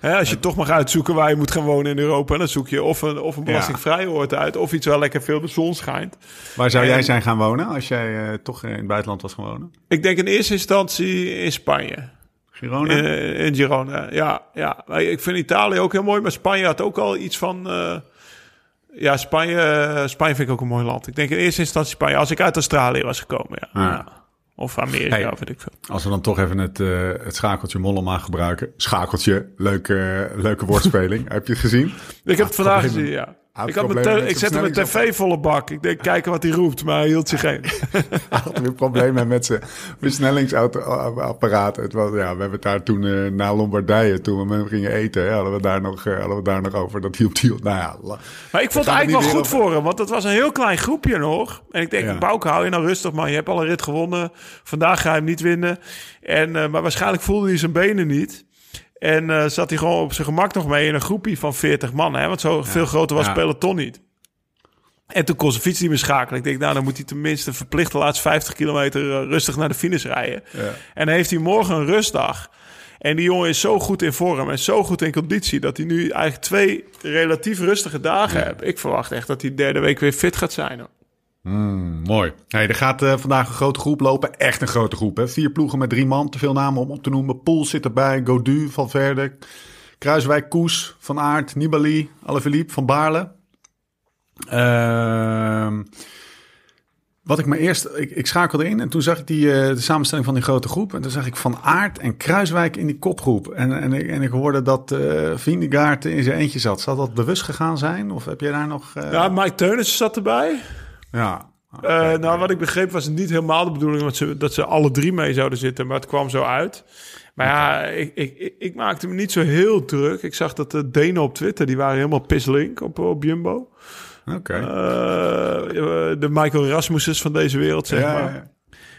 Hè, als je toch mag uitzoeken waar je moet gaan wonen in Europa, dan zoek je of een, of een belastingvrije oord uit, of iets waar lekker veel de zon schijnt. Waar zou En- jij zijn gaan wonen als jij toch in het buitenland was gaan wonen? Ik denk in eerste instantie in Spanje. Girona? In, in Girona, ja, ja. Maar Ik vind Italië ook heel mooi, maar Spanje had ook al iets van... eh, ja, Spanje, eh, Spanje vind ik ook een mooi land. Ik denk in eerste instantie Spanje, als ik uit Australië was gekomen, ja. Ah. Ja. Of Amerika, Hey. of weet ik veel. Als we dan toch even het, eh, het schakeltje Mollema gebruiken. Schakeltje, leuke, leuke woordspeling. *laughs* Heb je het gezien? Ik heb het vandaag gezien, ja. Hij Ik, had mijn problemen te- met ik zette mijn tv volle bak. Ik denk, kijken wat hij roept, maar hij hield zich geen. *laughs* Hij had weer problemen met zijn versnellingsapparaat. Het was, ja, we hebben het daar toen eh, na Lombardije, toen we met hem gingen eten, hè, hadden, we daar nog, eh, hadden we daar nog over. Dat hielp, hielp. Nou ja, la- Maar ik vond het eigenlijk wel goed voor hem. Want het was een heel klein groepje nog. En ik denk, Ja. Bouke, hou je nou rustig man. Je hebt al een rit gewonnen. Vandaag ga je hem niet winnen. En, eh, maar waarschijnlijk voelde hij zijn benen niet. En eh, zat hij gewoon op zijn gemak nog mee in een groepje van 40 man. Hè? Want zo veel groter was Ja. peloton niet. En toen kon zijn fiets niet meer schakelen. Ik denk, nou, dan moet hij tenminste verplicht de laatste 50 kilometer eh, rustig naar de finish rijden. En dan heeft hij morgen een rustdag. En die jongen is zo goed in vorm en zo goed in conditie... dat hij nu eigenlijk twee relatief rustige dagen heeft. Ik verwacht echt dat hij de derde week weer fit gaat zijn. hoor. Mooi. Hey, er gaat eh, vandaag een grote groep lopen. Echt een grote groep. Hè? Vier ploegen met drie man. Te veel namen om op te noemen. Poel zit erbij. Godu, Van Verde. Kruiswijk, Koes, Van Aert, Nibali, Alaphilippe, Van Baarle. Ehm, wat ik me eerst... Ik, ik schakelde in en toen zag ik die, eh, de samenstelling van die grote groep. En toen zag ik Van Aert en Kruiswijk in die kopgroep. En, en, ik- en ik hoorde dat Vingegaard in zijn eentje zat. Zal dat bewust gegaan zijn? Of heb jij daar nog... Ja, Mike Teunissen zat erbij. Ja. Eh, nou, wat ik begreep was het niet helemaal de bedoeling dat ze, dat ze alle drie mee zouden zitten, maar het kwam zo uit. Maar ja, ik, ik, ik, maakte me niet zo heel druk. Ik zag dat de Denen op Twitter, die waren helemaal pislink op, op Jumbo. Oké. Eh, de Michael Rasmusses van deze wereld, zeg Ja, maar. ja, ja.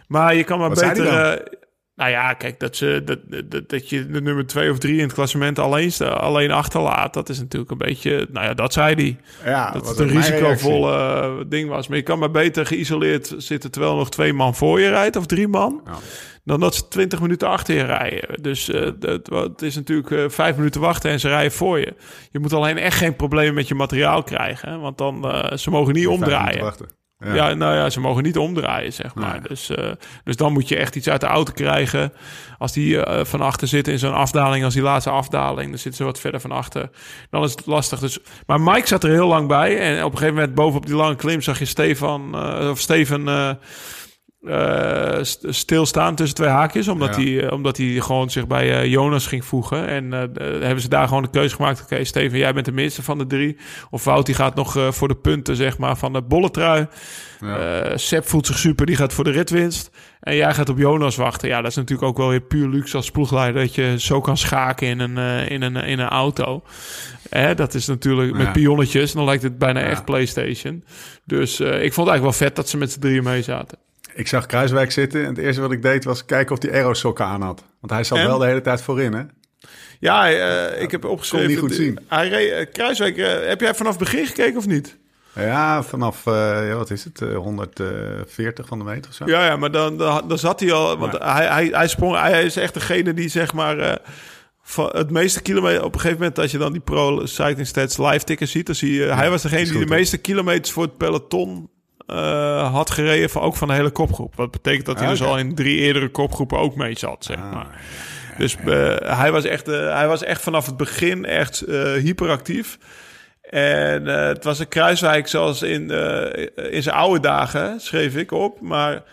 Maar je kan maar Wat beter... nou ja, kijk, dat, ze, dat, dat, dat je de nummer twee of drie in het klassement alleen, alleen achterlaat... dat is natuurlijk een beetje... Nou ja, dat zei hij. Ja, dat het een risicovolle eh, ding was. Maar je kan maar beter geïsoleerd zitten... terwijl nog twee man voor je rijdt, of drie man... Ja. dan dat ze twintig minuten achter je rijden. Dus eh, dat, het is natuurlijk eh, vijf minuten wachten en ze rijden voor je. Je moet alleen echt geen probleem met je materiaal krijgen... hè, want dan, ze mogen niet omdraaien. Ja. nou ja, ze mogen niet omdraaien, zeg maar. Nee. Dus, eh, dus dan moet je echt iets uit de auto krijgen. Als die eh, van achter zit in zo'n afdaling, als die laatste afdaling, dan zitten ze wat verder van achter. Dan is het lastig. Dus, maar Mike zat er heel lang bij. En op een gegeven moment bovenop die lange klim zag je Stefan, eh, of Steven st- stilstaan tussen twee haakjes. Omdat, Ja. hij, eh, omdat hij gewoon zich bij eh, Jonas ging voegen. En hebben ze daar gewoon de keuze gemaakt. Oké, Steven, jij bent de minste van de drie. Of Wout, die gaat nog voor de punten zeg maar, van de bolletrui. Eh Sepp voelt zich super, die gaat voor de ritwinst. En jij gaat op Jonas wachten. Ja, dat is natuurlijk ook wel weer puur luxe als ploegleider... dat je zo kan schaken in een, in een, in een auto. Hè, dat is natuurlijk met Ja. pionnetjes. Dan lijkt het bijna echt PlayStation. Dus eh, ik vond het eigenlijk wel vet dat ze met z'n drieën mee zaten. Ik zag Kruiswijk zitten en het eerste wat ik deed was kijken of hij aerosokken aan had. Want hij zat En? wel de hele tijd voorin, hè? Ja, eh, ik heb opgeschreven... niet goed zien. Hij reed, eh, Kruiswijk, eh, heb jij vanaf het begin gekeken of niet? Ja, vanaf, ja, wat is het, eh, 140 van de meter of zo. Ja, ja, maar dan, dan, dan zat hij al. Want hij, hij, hij sprong. Hij is echt degene die zeg maar. van het meeste kilometer. Op een gegeven moment, als je dan die Pro Cycling Stats live tickers ziet, dan zie je. hij was degene die de meeste kilometers voor het peloton. Eh, had gereden van ook van de hele kopgroep. Wat betekent dat hij Ah, dus al in drie eerdere kopgroepen ook mee zat, zeg Ah, maar. Dus eh, hij, was echt, eh, hij was echt vanaf het begin echt hyperactief. En het was een Kruiswijk zoals in, in zijn oude dagen, schreef ik op. Maar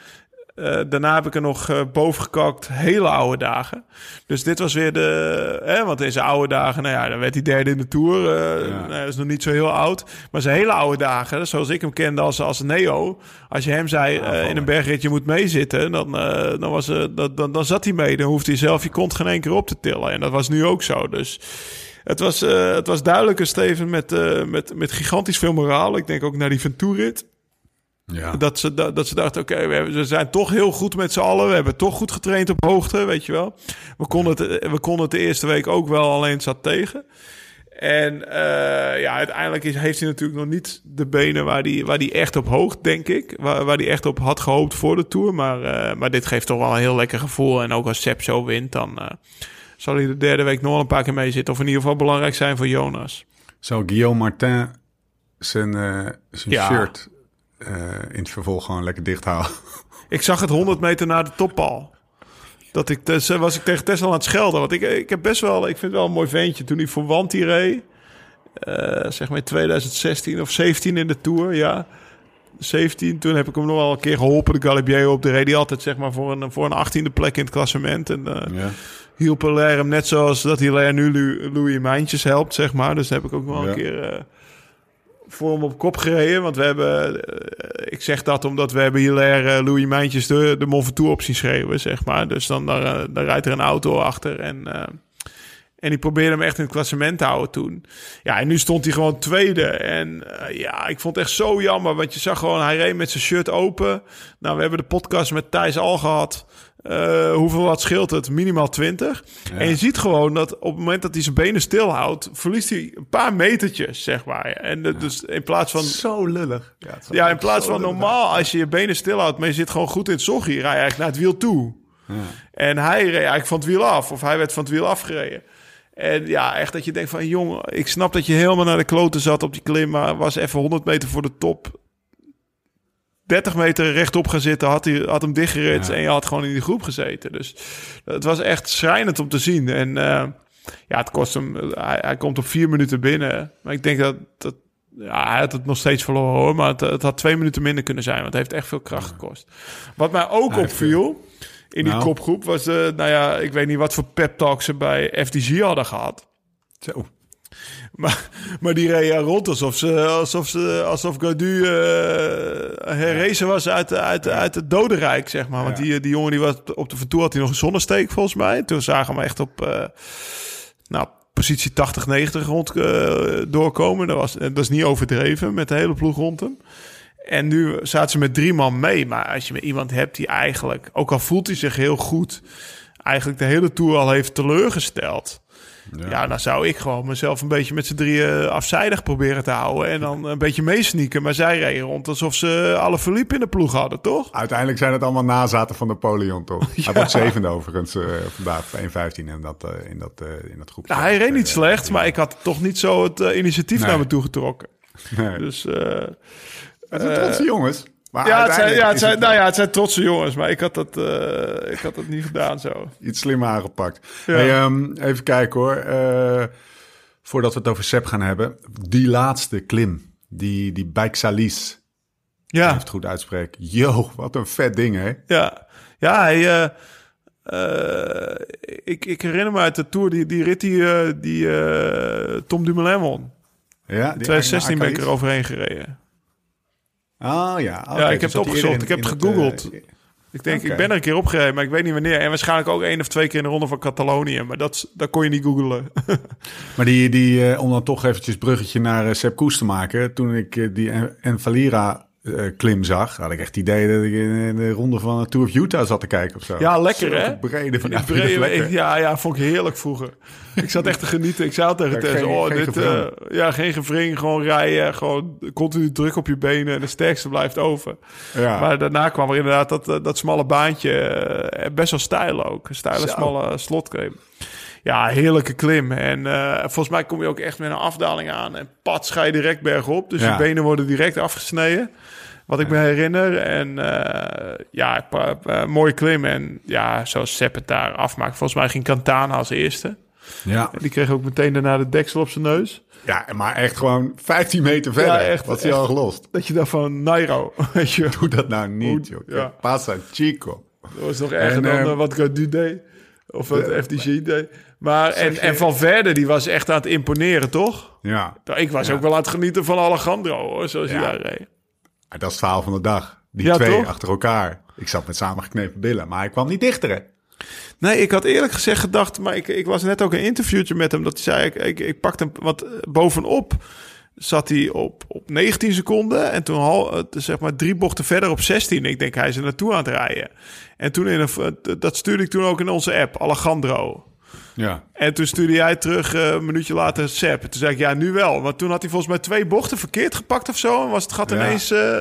eh, daarna heb ik er nog eh, boven gekakt, hele oude dagen. Dus dit was weer de... Hè, want in zijn oude dagen, nou ja, dan werd hij derde in de Tour. eh, nou ja, dat is nog niet zo heel oud. Maar zijn hele oude dagen, zoals ik hem kende als, als Neo... Als je hem zei eh, in een bergritje moet meezitten, dan, eh, dan, was, eh, dan, dan, dan zat hij mee. Dan hoefde hij zelf je kont geen één keer op te tillen. En dat was nu ook zo, dus... Het was, eh, het was duidelijk een Steven met, eh, met, met gigantisch veel moraal. Ik denk ook naar die Ventour-rit. Ja. Dat ze, dat, dat ze dachten, oké, we zijn toch heel goed met z'n allen. We hebben toch goed getraind op hoogte, weet je wel. We konden het, we konden het de eerste week ook wel, alleen zat tegen. En eh, ja, uiteindelijk is, heeft hij natuurlijk nog niet de benen waar hij waar die echt op hoogt, denk ik. Waar, waar hij echt op had gehoopt voor de Tour. Maar, eh, maar dit geeft toch wel een heel lekker gevoel. En ook als Sepp zo wint, dan eh, zal hij de derde week nog een paar keer mee zitten. Of in ieder geval belangrijk zijn voor Jonas. Zou Guillaume Martin zijn, eh, zijn Ja. shirt eh, in het vervolg gewoon lekker dicht houden? *laughs* Ik zag het 100 meter naar de toppal. Dat ik, dus, was ik tegen Tesla aan het schelden. Want ik, ik heb best wel, ik vind het wel een mooi ventje. Toen hij voor Wanty reed, eh, zeg maar in 2016 of 17 in de Tour, ja. 17, toen heb ik hem nog wel een keer geholpen, de Galibier op. De reed hij altijd zeg maar voor een, voor een 18e plek in het klassement. En eh Ja. hielp Hilaire hem net zoals dat Hilaire nu Louis Mijntjes helpt, zeg maar. Dus heb ik ook wel Ja. een keer voor hem op kop gereden. Want we hebben, eh, ik zeg dat omdat we hebben Hilaire uh, Louis Mijntjes de, de Mont Ventoux op zien schreeuwen, zeg maar. Dus dan, dan, eh, dan rijdt er een auto achter en... eh, en die probeerde hem echt in het klassement te houden toen. Ja, en nu stond hij gewoon tweede. En eh, ja, ik vond het echt zo jammer. Want je zag gewoon, hij reed met zijn shirt open. Nou, we hebben de podcast met Thijs al gehad. Eh, hoeveel wat scheelt het? Minimaal 20. En je ziet gewoon dat op het moment dat hij zijn benen stilhoudt... verliest hij een paar metertjes, zeg maar. En dus in plaats van... Zo lullig. Ja, in plaats van lullig normaal, als je je benen stilhoudt... maar je zit gewoon goed in het zoggie... rij je eigenlijk naar het wiel toe. En hij reed eigenlijk van het wiel af. Of hij werd van het wiel afgereden. En ja, echt dat je denkt van... jongen, ik snap dat je helemaal naar de kloten zat op die klim... maar was even 100 meter voor de top... 30 meter rechtop gaan zitten, had, hij, had hem dichtgerit... Ja. en je had gewoon in die groep gezeten. Dus het was echt schrijnend om te zien. En eh, ja, het kost hem... Hij, hij komt op vier minuten binnen. Maar ik denk dat... dat ja, hij had het nog steeds verloren hoor. Maar het, het had twee minuten minder kunnen zijn. Want het heeft echt veel kracht gekost. Wat mij ook opviel in die nou. kopgroep was... eh, nou ja, ik weet niet wat voor pep talks ze bij FDG hadden gehad. Zo. *laughs* Maar, maar die reden rond alsof ze, alsof ze, alsof Gaudu eh herrezen was uit, uit, uit het dodenrijk, zeg maar. Want die, die jongen die was op de vertoer had hij nog een zonnesteek volgens mij. Toen zagen we hem echt op, eh, nou, positie 80, 90 rond eh, doorkomen. Dat, was, dat is niet overdreven met de hele ploeg rond hem. En nu zaten ze met drie man mee. Maar als je met iemand hebt die eigenlijk, ook al voelt hij zich heel goed, eigenlijk de hele tour al heeft teleurgesteld. Ja. dan zou ik gewoon mezelf een beetje met z'n drieën afzijdig proberen te houden. En dan een beetje meesnieken. Maar zij reden rond alsof ze alle verliep in de ploeg hadden, toch? Uiteindelijk zijn het allemaal nazaten van Napoleon, toch? *laughs* Hij wordt zevende overigens eh, vandaag, 1-15 in dat, eh, in dat, eh, in dat groepje. Nou, hij reed niet Eh, slecht, maar ik had toch niet zo het eh, initiatief Nee. naar me toe getrokken. Nee. Dus eh, Het zijn trotse jongens. Maar ja, het zijn, ja, het zijn, nou ja, het zijn trotse jongens, maar ik had dat, eh, ik had dat niet gedaan zo. iets slimmer aangepakt. Ja. Hey, ehm, even kijken hoor. Eh, voordat we het over Seb gaan hebben. Die laatste klim. Die, die Bijksalis. Ja, het goed uitspreken. Yo, wat een vet ding hè. ja, ja hij, eh, ik, ik herinner me uit de Tour, die, die rit die, die Tom Dumoulin won. Ja, In die 2016 ben ik er overheen gereden. Oh ja. oké, Ja, ik heb dus het opgezocht. Ik heb het gegoogeld. eh, Ik denk, ik ben er een keer opgereden, maar ik weet niet wanneer. En waarschijnlijk ook één of twee keer in de ronde van Catalonië. Maar dat, dat kon je niet googlen. *laughs* Maar die, die eh, om dan toch eventjes bruggetje naar uh, Sepp Koes te maken. Toen ik eh, die En- Envalira eh, klim zag, had ik echt het idee dat ik in de ronde van de Tour of Utah zat te kijken of zo. Ja, lekker, Zulke hè? Brede van Die *laughs* brede- ik- ja, ja, vond ik heerlijk vroeger. Ik zat echt te genieten. Ik zei tegen Tess, geen- oh, geen dit, eh, ja, geen gevring, gewoon rijden, gewoon continu druk op je benen en de sterkste blijft over. Ja. Maar daarna kwam er inderdaad dat, eh, dat smalle baantje, eh, best wel stijl ook. Een steile, Zo. smalle slotklim. Ja, heerlijke klim. En eh, volgens mij kom je ook echt met een afdaling aan en pats ga je direct bergop. Dus Ja. je benen worden direct afgesneden. Wat ik me herinner. En eh, ja, mooie klim. En ja, zoals Sepp het daar afmaakt. Volgens mij ging Cantana als eerste. ja. Die kreeg ook meteen daarna de deksel op zijn neus. ja, maar echt gewoon 15 meter verder. Ja, echt, Wat is hij al gelost? Dat je dacht van Nairo. *laughs* Weet je, Doe dat nou niet, joh. ja. Chico. dat was nog erger En, dan eh, wat Gaudu deed. Of wat de- FDG deed. Maar, en, je- en Van Verder, die was echt aan het imponeren, toch? Ja, Ik was Ja. ook wel aan het genieten van Alejandro, hoor, zoals Ja. hij daar reed. Maar dat is het verhaal van de dag. Die Ja, twee toch? achter elkaar. Ik zat met samengeknepen billen, maar hij kwam niet dichter, hè? Nee, ik had eerlijk gezegd gedacht, maar ik, ik was net ook een interviewtje met hem. Dat hij zei, ik, ik, ik pakte hem, wat eh, bovenop zat hij op, op 19 seconden. En toen hal, eh, zeg maar drie bochten verder op 16. Ik denk, hij is er naartoe aan het rijden. En toen in een, eh, dat stuurde ik toen ook in onze app, Alejandro. Ja. En toen stuurde jij terug eh, een minuutje later Sepp. Toen zei ik, ja, nu wel. Want toen had hij volgens mij twee bochten verkeerd gepakt of zo. En was het gat Ja. ineens eh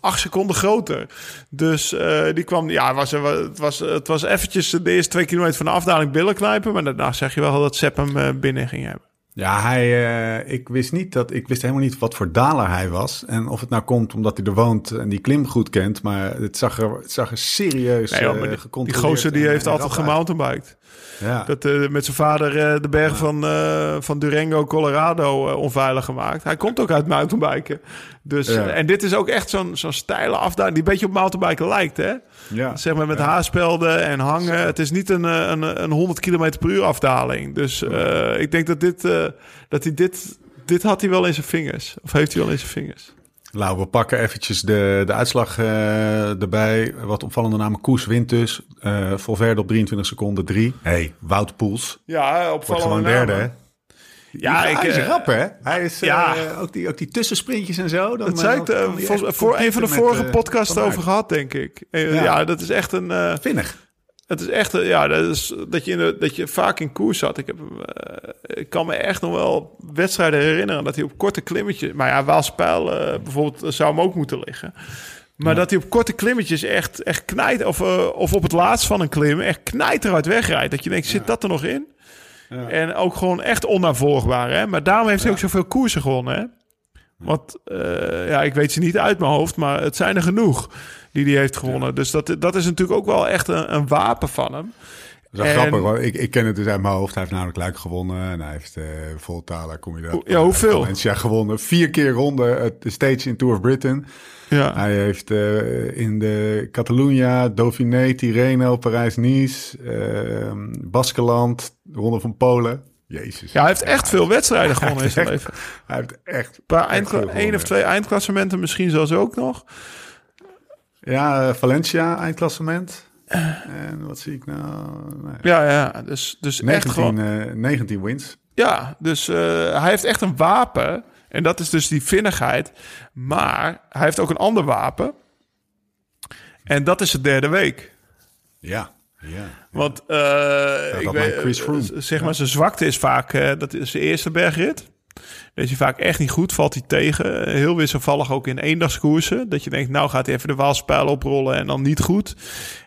acht seconden groter. Dus eh, die kwam, ja, was, het, was, het was eventjes de eerste twee kilometer van de afdaling billen knijpen. Maar daarna zeg je wel dat Sepp hem binnen ging hebben. Ja, hij, ik wist niet dat, ik wist helemaal niet wat voor daler hij was. En of het nou komt omdat hij er woont en die klim goed kent. Maar het zag er, het zag er serieus Nee, joh, maar die, gozer die en- heeft en altijd gemountainbiked. Ja. Dat eh, met zijn vader eh, de berg van, eh, van Durango, Colorado onveilig gemaakt. Hij komt ook uit mountainbiken. Dus, Ja. en dit is ook echt zo'n zo'n steile afdaling die een beetje op mountainbiken lijkt, hè? ja. Zeg maar met haarspelden en hangen. Het is niet een, een, een 100 km per uur afdaling. Dus ik denk dat, dit, dat hij dit dit had hij wel in zijn vingers. Of heeft hij wel in zijn vingers. Nou, we pakken eventjes de, de uitslag eh, erbij. Wat opvallende namen. Koes wint dus. Uh, Volverde op 23 seconden 3. hey, Wout Poels. Ja, Wordt opvallende gewoon derde, namen. hè? Ja, hij ik, is eh, rap, hè? Hij is ja. eh, ook, die, ook die tussensprintjes en zo. Dan, Dat zei eh, ik eh, hij voor een van de vorige eh, podcasts over gehad, denk ik. Eh, Ja. ja. dat is echt een... eh, Vinnig. Het is echt, eh, ja, dat, is, dat, je in de, dat je vaak in koers zat. Ik, heb, eh, ik kan me echt nog wel wedstrijden herinneren dat hij op korte klimmetjes... Maar ja, Waalspijl eh, bijvoorbeeld zou hem ook moeten liggen. Maar dat hij op korte klimmetjes echt, echt knijt... Of, of op het laatst van een klim echt knijteruit wegrijdt. Dat je denkt, zit dat er nog in? En ook gewoon echt onnavolgbaar, hè? Maar daarom heeft hij ook zoveel koersen gewonnen, hè? Want, ja, ik weet ze niet uit mijn hoofd, maar het zijn er genoeg die hij heeft gewonnen. Dus dat, dat is natuurlijk ook wel echt een, een wapen van hem. Dat is En- grappig, hoor. Ik, ik ken het dus uit mijn hoofd. Hij heeft namelijk Luik gewonnen. En hij heeft eh Volta, kom je dat. Ja, hoeveel? Valencia gewonnen. Vier keer ronde het de stage in Tour of Britain. Ja, Hij heeft eh, in de Catalunya, Dauphiné, Tirreno, Parijs-Nice, eh, Baskeland, de Ronde van Polen. Jezus. ja hij heeft echt veel wedstrijden gewonnen in zijn leven. Hij heeft echt... Een paar echt eindkla- veel één of twee eindklassementen misschien zelfs ook nog. Ja, eh, Valencia, eindklassement. En wat zie ik nou? Nee. Ja, ja, dus, dus echt 19, gewoon... eh, 19 wins. Ja, dus eh, hij heeft echt een wapen. En dat is dus die vinnigheid. Maar hij heeft ook een ander wapen. En dat is de derde week. Ja, ja. Want ik weet, maakt Chris Froome. zeg maar, zijn zwakte is vaak dat is de eerste bergrit. Is hij vaak echt niet goed, valt hij tegen. Heel wisselvallig ook in eendagskoersen. Dat je denkt, nou gaat hij even de Waalspijl oprollen en dan niet goed.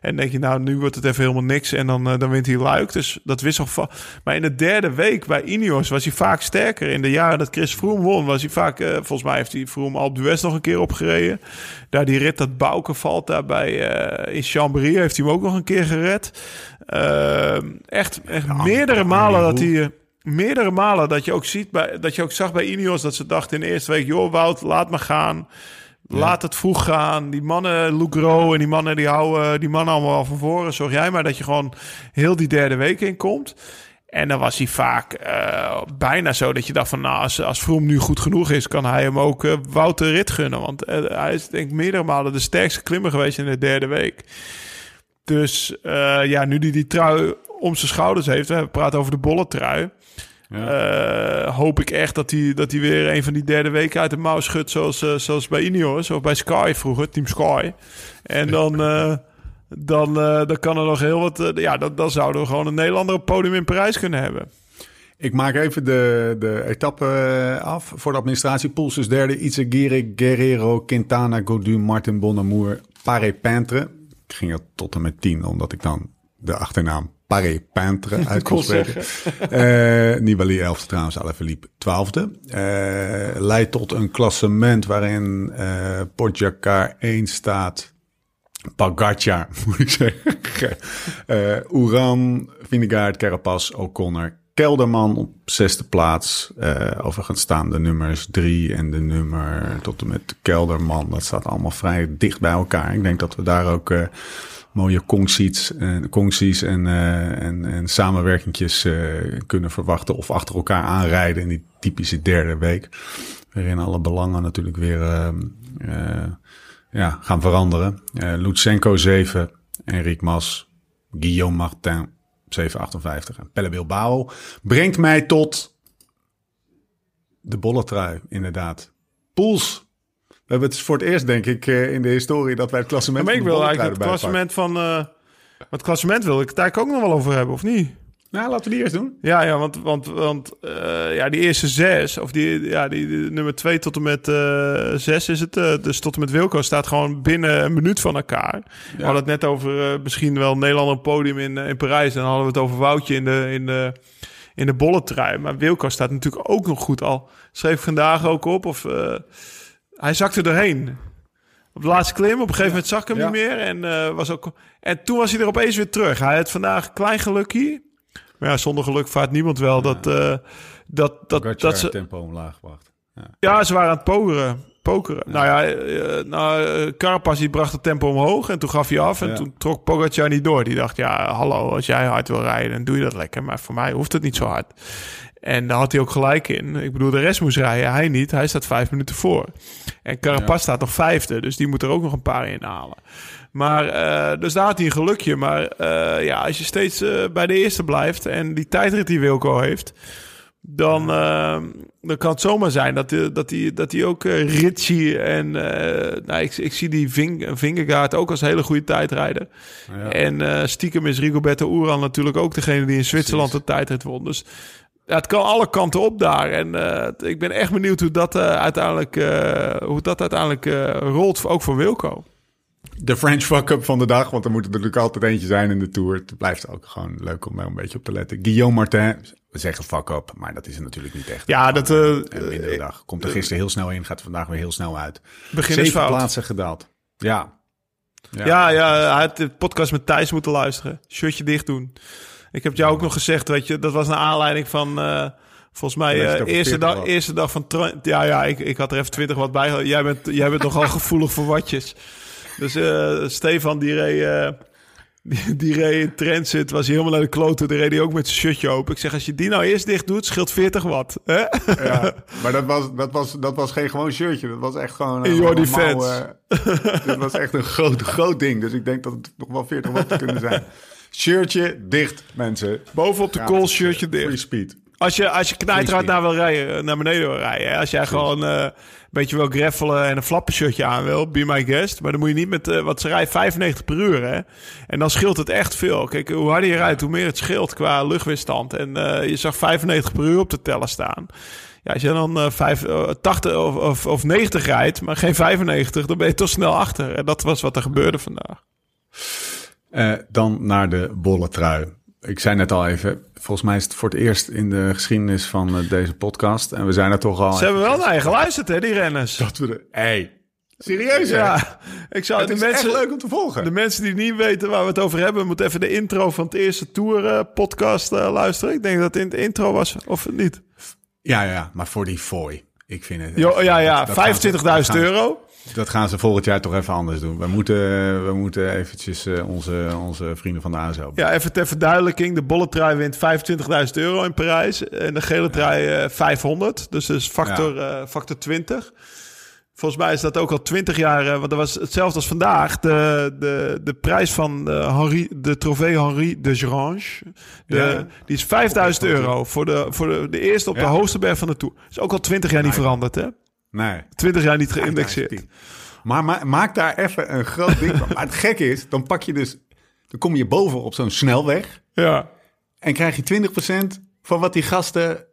En denk je, nou nu wordt het even helemaal niks en dan, eh, dan wint hij luik. Dus dat wisselval. Maar in de derde week bij Ineos was hij vaak sterker. In de jaren dat Chris Froome won, was hij vaak... eh, volgens mij heeft hij Froome Alpe d'Huez nog een keer opgereden. Daar die rit dat Bouke valt daar bij eh, in Chambéry heeft hij hem ook nog een keer gered. Eh, echt echt meerdere malen dat hij... eh, meerdere malen dat je ook ziet bij, dat je ook zag bij Ineos dat ze dachten in de eerste week, joh Wout, laat me gaan. Laat het vroeg gaan. Die mannen, Lugro en die mannen die houden die mannen allemaal van voren. Zorg jij maar dat je gewoon heel die derde week in komt. En dan was hij vaak eh, bijna zo dat je dacht van... nou, als, als Vroom nu goed genoeg is... kan hij hem ook eh Wout de rit gunnen. Want eh, hij is denk ik meerdere malen de sterkste klimmer geweest in de derde week. Dus eh, ja, nu die die trui om zijn schouders heeft... we praten over de bolle trui... Eh, hoop ik echt dat hij, dat weer een van die derde weken uit de mouw schudt. Zoals, eh, zoals bij Ineos of bij Sky vroeger, Team Sky. En dan, *laughs* eh, dan, dan kan er nog heel wat. ja, dan, dan zouden we gewoon een Nederlander op podium in Parijs kunnen hebben. Ik maak even de, de etappe af voor de administratie. Poels is derde. Itzegire, Guerrero, Quintana, Godu, Martin Bonamour, Paré Peintre. Ik ging er tot en met tien, omdat ik dan de achternaam Paré *laughs* uit kon spreken. Eh Nibali 11 trouwens, Alaphilippe 12e. Eh leidt tot een klassement waarin eh Pogacar 1 staat. Pogacar, *laughs* moet ik zeggen. Eh Oeran, Vinegaard, Carapaz, O'Connor, Kelderman op zesde plaats. Eh, overigens staan de nummers drie en de nummer tot en met Kelderman. Dat staat allemaal vrij dicht bij elkaar. Ik denk dat we daar ook mooie concties, en, concties en, eh, en, en samenwerkingjes eh, kunnen verwachten. Of achter elkaar aanrijden in die typische derde week. Waarin alle belangen natuurlijk weer eh, eh, ja, gaan veranderen. Lutsenko 7, Enric Mas, Guillaume Martin 758 en Pelle Bilbao. Brengt mij tot de bolletrui, inderdaad. Poels. We hebben het voor het eerst, denk ik, eh, in de historie dat wij het klassement Maar ik wil eigenlijk het klassement van. eh het klassement wil ik het eigenlijk ook nog wel over hebben, of niet? Nou, laten we die eerst doen. Ja, ja want, want, want eh, ja, die eerste zes, of die, ja, die, die nummer twee tot en met zes is het. dus tot en met Wilco staat gewoon binnen een minuut van elkaar. We hadden het net over misschien wel Nederland op podium in, in Parijs. En dan hadden we het over Woutje in de, in de, in de bolletrui. Maar Wilco staat natuurlijk ook nog goed al. Schreef vandaag ook op. Of, hij zakte erheen. Op de laatste klim, op een gegeven moment zag ik hem niet meer. En, eh, was ook, en toen was hij er opeens weer terug. Hij had vandaag een klein gelukje. Maar ja, zonder geluk vaart niemand wel dat, eh, dat, dat, Dat, dat ze... tempo omlaag gebracht. Ja. Ja, ze waren aan het pogeren. pokeren. Nou ja, eh, nou, Carapaz die bracht het tempo omhoog en toen gaf hij af. En Ja. toen trok Pogacar niet door. Die dacht, ja, hallo, als jij hard wil rijden, dan doe je dat lekker. Maar voor mij hoeft het niet zo hard. En daar had hij ook gelijk in. Ik bedoel, de rest moest rijden, hij niet. Hij staat vijf minuten voor. En Carapaz staat nog vijfde, dus die moet er ook nog een paar inhalen. Maar, eh, dus daar had hij een gelukje. Maar eh, ja, als je steeds eh, bij de eerste blijft en die tijdrit die Wilco heeft... Dan, dan kan het zomaar zijn dat hij dat die, dat die ook Ritchie en nou, ik, ik zie die Ving, Vingegaard ook als een hele goede tijdrijder. Ja. En stiekem is Rigoberto Uran natuurlijk ook degene die in Zwitserland de tijdrit won. Dus ja, het kan alle kanten op daar. En eh, ik ben echt benieuwd hoe dat eh, uiteindelijk, eh, hoe dat uiteindelijk rolt, ook voor Wilco. De French fuck-up van de dag, want er moet er natuurlijk altijd eentje zijn in de Tour. Het blijft ook gewoon leuk om daar een beetje op te letten. Guillaume Martin, we zeggen fuck-up, maar dat is het natuurlijk niet echt. Ja, dat, Een mindere dag. Komt er gisteren heel snel in, gaat er vandaag weer heel snel uit. Zeven Beginnersfout. plaatsen gedaald. Ja. Ja, ja, hij had de podcast met Thijs moeten luisteren. Shirtje dicht doen. Ik heb jou ook nog gezegd, weet je, dat was naar aanleiding van, eh, volgens mij, over eerste, 40 dag, eerste dag van... Ja, ja, ik, ik had er even 20 wat bij. Jij bent, jij bent nogal *laughs* gevoelig voor watjes. Dus eh, Stefan, die reed, die, die reed in transit, was hij helemaal naar de kloten. Die reed hij ook met zijn shirtje open. Ik zeg, als je die nou eerst dicht doet, scheelt 40 watt. Hè? Ja, maar dat was, dat, was, dat was geen gewoon shirtje. Dat was echt gewoon... Normaal, defense. eh, *laughs* dit was echt een groot, groot ding. Dus ik denk dat het nog wel 40 watt kunnen zijn. *laughs* Shirtje dicht, mensen. Bovenop de kool, eh, shirtje Free dicht. speed. Als je, als je knijterhard Free naar wil rijden, eh, naar beneden wil rijden. Hè? Als jij gewoon eh, een beetje wil greffelen en een flappenshirtje aan wil, be my guest. Maar dan moet je niet met, eh wat ze rijdt 95 per uur, hè. En dan scheelt het echt veel. Kijk, hoe harder je rijdt, hoe meer het scheelt qua luchtweerstand. En je zag 95 per uur op de teller staan. Ja, als je dan eh, vijf, eh, 80 of, of, of 90 rijdt, maar geen 95, dan ben je toch snel achter. En dat was wat er gebeurde vandaag. Eh, dan naar de bolle trui. Ik zei net al even, volgens mij is het voor het eerst in de geschiedenis van eh, deze podcast. En we zijn er toch al... Ze hebben wel naar je geluisterd, hè, die renners. Dat we de... Hey, serieus hè? Ja, ik zou Het de is mensen, echt leuk om te volgen. De mensen die niet weten waar we het over hebben, moeten even de intro van het eerste Tour eh, podcast luisteren. Ik denk dat het in de intro was, of niet? Ja, ja, maar voor die fooi. Ik vind het... Jo, ja, ja, dat- dat gaan ze- 25.000 dat gaan ze- euro. Dat gaan ze volgend jaar toch even anders doen. We moeten, we moeten eventjes eh, onze, onze vrienden van de ASO. Ja, even ter verduidelijking. De bolle trui wint 25.000 euro in Parijs. En de gele trui eh, 500. Dus dat is factor, eh, factor 20. Volgens mij is dat ook al 20 jaar, eh, want dat was hetzelfde als vandaag. De, de, de prijs van eh, Henri, de trofee Henri de Grange. De, Ja. Die is 5000 euro voor, de, voor de, de eerste op de hoogste berg van de Tour. Is ook al 20 jaar niet veranderd, hè? Nee. 20 jaar niet geïndexeerd. Maar ma- maak daar even een groot ding van. Maar het gekke is, dan pak je dus... Dan kom je boven op zo'n snelweg... Ja. en krijg je 20% van wat die gasten...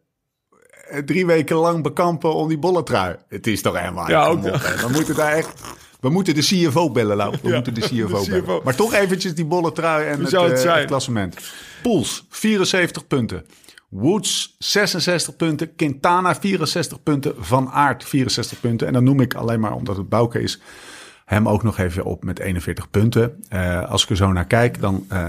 eh, drie weken lang bekampen om die bolletrui. Het is toch helemaal... Ja, ook-. We moeten daar echt... We moeten de CFO bellen, Lau. We Ja, moeten de CFO, de CFO. bellen. Maar toch eventjes die bolletrui en Wie het, het eh, het klassement. Pools, 74 punten. Woods, 66 punten. Quintana, 64 punten. Van Aert, 64 punten. En dan noem ik alleen maar omdat het Bouke is... hem ook nog even op met 41 punten. Eh, als ik er zo naar kijk, dan... eh,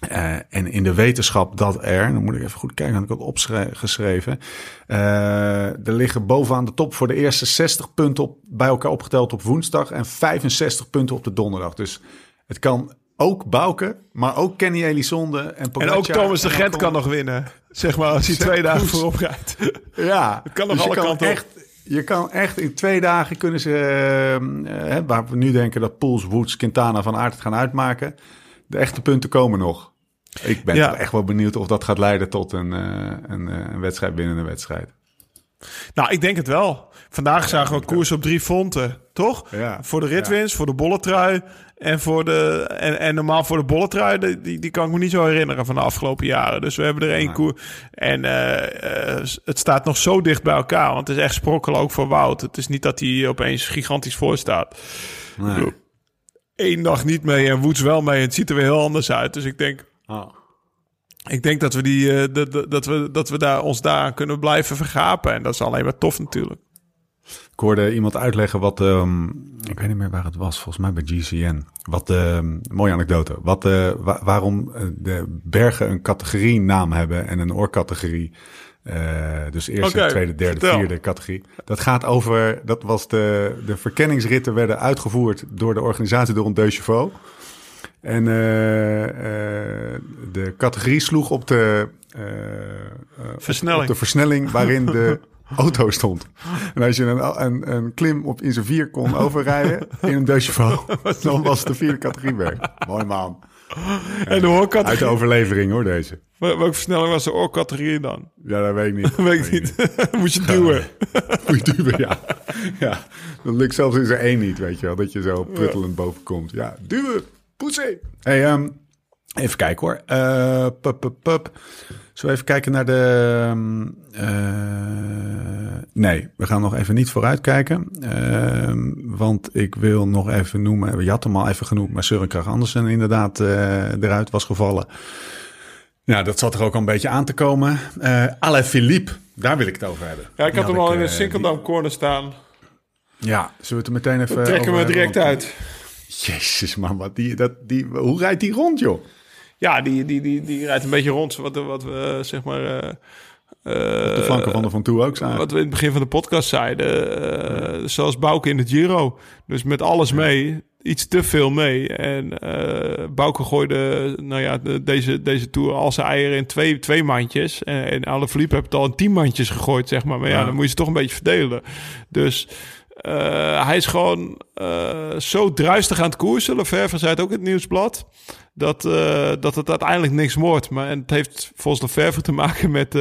eh, en in de wetenschap dat er, dan moet ik even goed kijken, had ik het opgeschreven. er liggen bovenaan de top voor de eerste 60 punten op, bij elkaar opgeteld op woensdag en 65 punten op de donderdag. Dus het kan ook Bouke, maar ook Kenny Elizonde en En ook Thomas de En Gent kan nog winnen. Zeg maar, als hij twee dagen voorop rijdt. *laughs* Ja, Het kan nog dus alle kanten op. echt, Je kan echt in twee dagen kunnen ze, eh, eh, waar we nu denken dat Pools, Woods, Quintana van Aert het gaan uitmaken. De echte punten komen nog. Ik ben Ja. echt wel benieuwd of dat gaat leiden tot een, eh, een, eh, een wedstrijd binnen een wedstrijd. Nou, ik denk het wel. Vandaag zagen we koers op drie fronten, toch? Ja. Voor de ritwinst, voor de bolletrui en voor de en, en normaal voor de bolletrui, die, die, kan ik me niet zo herinneren van de afgelopen jaren. Dus we hebben er één Nee. koers en eh, eh, het staat nog zo dicht bij elkaar, want het is echt sprokkelen ook voor Wout. Het is niet dat hij opeens gigantisch voor staat. Nee. Eén dag niet mee en Woods wel mee. En het ziet er weer heel anders uit. Dus ik denk, Oh. ik denk dat we die, dat, dat, dat we, dat we daar, ons daar kunnen blijven vergapen. En dat is alleen maar tof natuurlijk. Ik hoorde iemand uitleggen wat, ehm, ik weet niet meer waar het was, volgens mij bij GCN. Wat, ehm mooie anekdote, wat, eh, wa- waarom eh, de bergen een categorie naam hebben en een oorcategorie Eh, dus eerste, tweede, derde, vertel. vierde categorie. Dat gaat over, dat was de, de verkenningsritten werden uitgevoerd door de organisatie door een Deux. En de categorie sloeg op de, Versnelling. op de versnelling waarin de *laughs* *laughs* auto stond. En als je een, een, een klim op in zijn vier kon overrijden in een Deux Chevaux, *laughs* dan was het de vierde categorie werk. Mooi man. En de Uit de overlevering hoor deze. Wel- Welke versnelling was de oorcategorie dan? Ja, dat weet ik niet. *laughs* Weet ik niet. Moest je duwen. Moet je duwen, ja. ja. Dat lukt zelfs in zijn één niet, weet je wel. Dat je zo pruttelend boven komt. Ja, duwen. Poetsen. Hey, ehm, even kijken hoor. Eh pup, pup, pup. Zullen we even kijken naar de... ehm, eh, nee, we gaan nog even niet vooruitkijken. Ehm, want ik wil nog even noemen... Je had hem al even genoemd, maar Søren Kragh Andersen inderdaad eh, eruit was gevallen. Ja, dat zat er ook al een beetje aan te komen. Eh Alain Philippe, daar wil ik het over hebben. Ja, ik had hem al in een Sinkeldam corner staan. Ja, zullen we het er meteen even Trekken we direct uit. Jezus man, wat die, dat, die, hoe rijdt die rond joh? Ja, die, die, die, die rijdt een beetje rond. Wat, wat we zeg maar. eh, De flanken van de Van Toe ook zijn. Wat we in het begin van de podcast zeiden. eh, zoals Bouke in de Giro. Dus met alles mee. Iets te veel mee. En Bouke gooide nou ja, de- deze, deze Tour al zijn eieren in twee, twee mandjes. En, en Alaphilippe heeft het al in tien mandjes gegooid, zeg maar. Maar ja, Ja. dan moet je ze toch een beetje verdelen. Dus eh, hij is gewoon eh, zo druistig aan het koersen. Lefevre zei het ook in het nieuwsblad. Dat, eh, dat het uiteindelijk niks wordt. Maar en het heeft volgens Lefevre te maken met...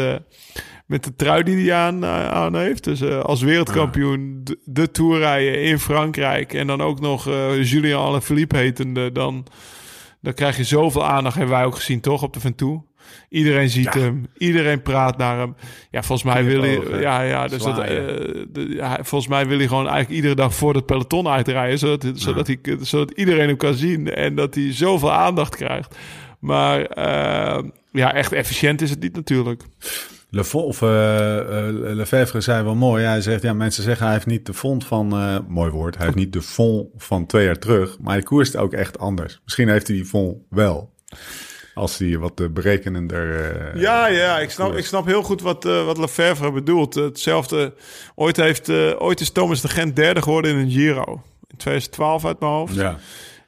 met de trui die hij aan, aan heeft. Dus als wereldkampioen de, de Tour rijden in Frankrijk... en dan ook nog Julien Alaphilippe hetende... Dan, dan krijg je zoveel aandacht. Hebben wij ook gezien, toch, op de Ventoux. Iedereen ziet hem. Iedereen praat naar hem. Ja, volgens mij wil hij... Knipogen, Ja, ja, dus dat, eh, de- ja, volgens mij wil hij gewoon eigenlijk iedere dag voor het peloton uitrijden... zodat, zodat, hij, zodat iedereen hem kan zien... en dat hij zoveel aandacht krijgt. Maar eh, ja, echt efficiënt is het niet natuurlijk. Le of eh, eh, zei wel mooi. Hij zegt, ja, mensen zeggen hij heeft niet de fond van, eh, mooi woord, hij heeft niet de fond van twee jaar terug. Maar hij koerst ook echt anders. Misschien heeft hij die fond wel. Als hij wat eh, berekenender... eh, Ja, ja, ik snap, ik snap heel goed wat, eh wat Lefevre bedoelt. Hetzelfde, ooit, heeft, ooit is Thomas de Gent derde geworden in een Giro. In 2012 uit mijn hoofd. Ja,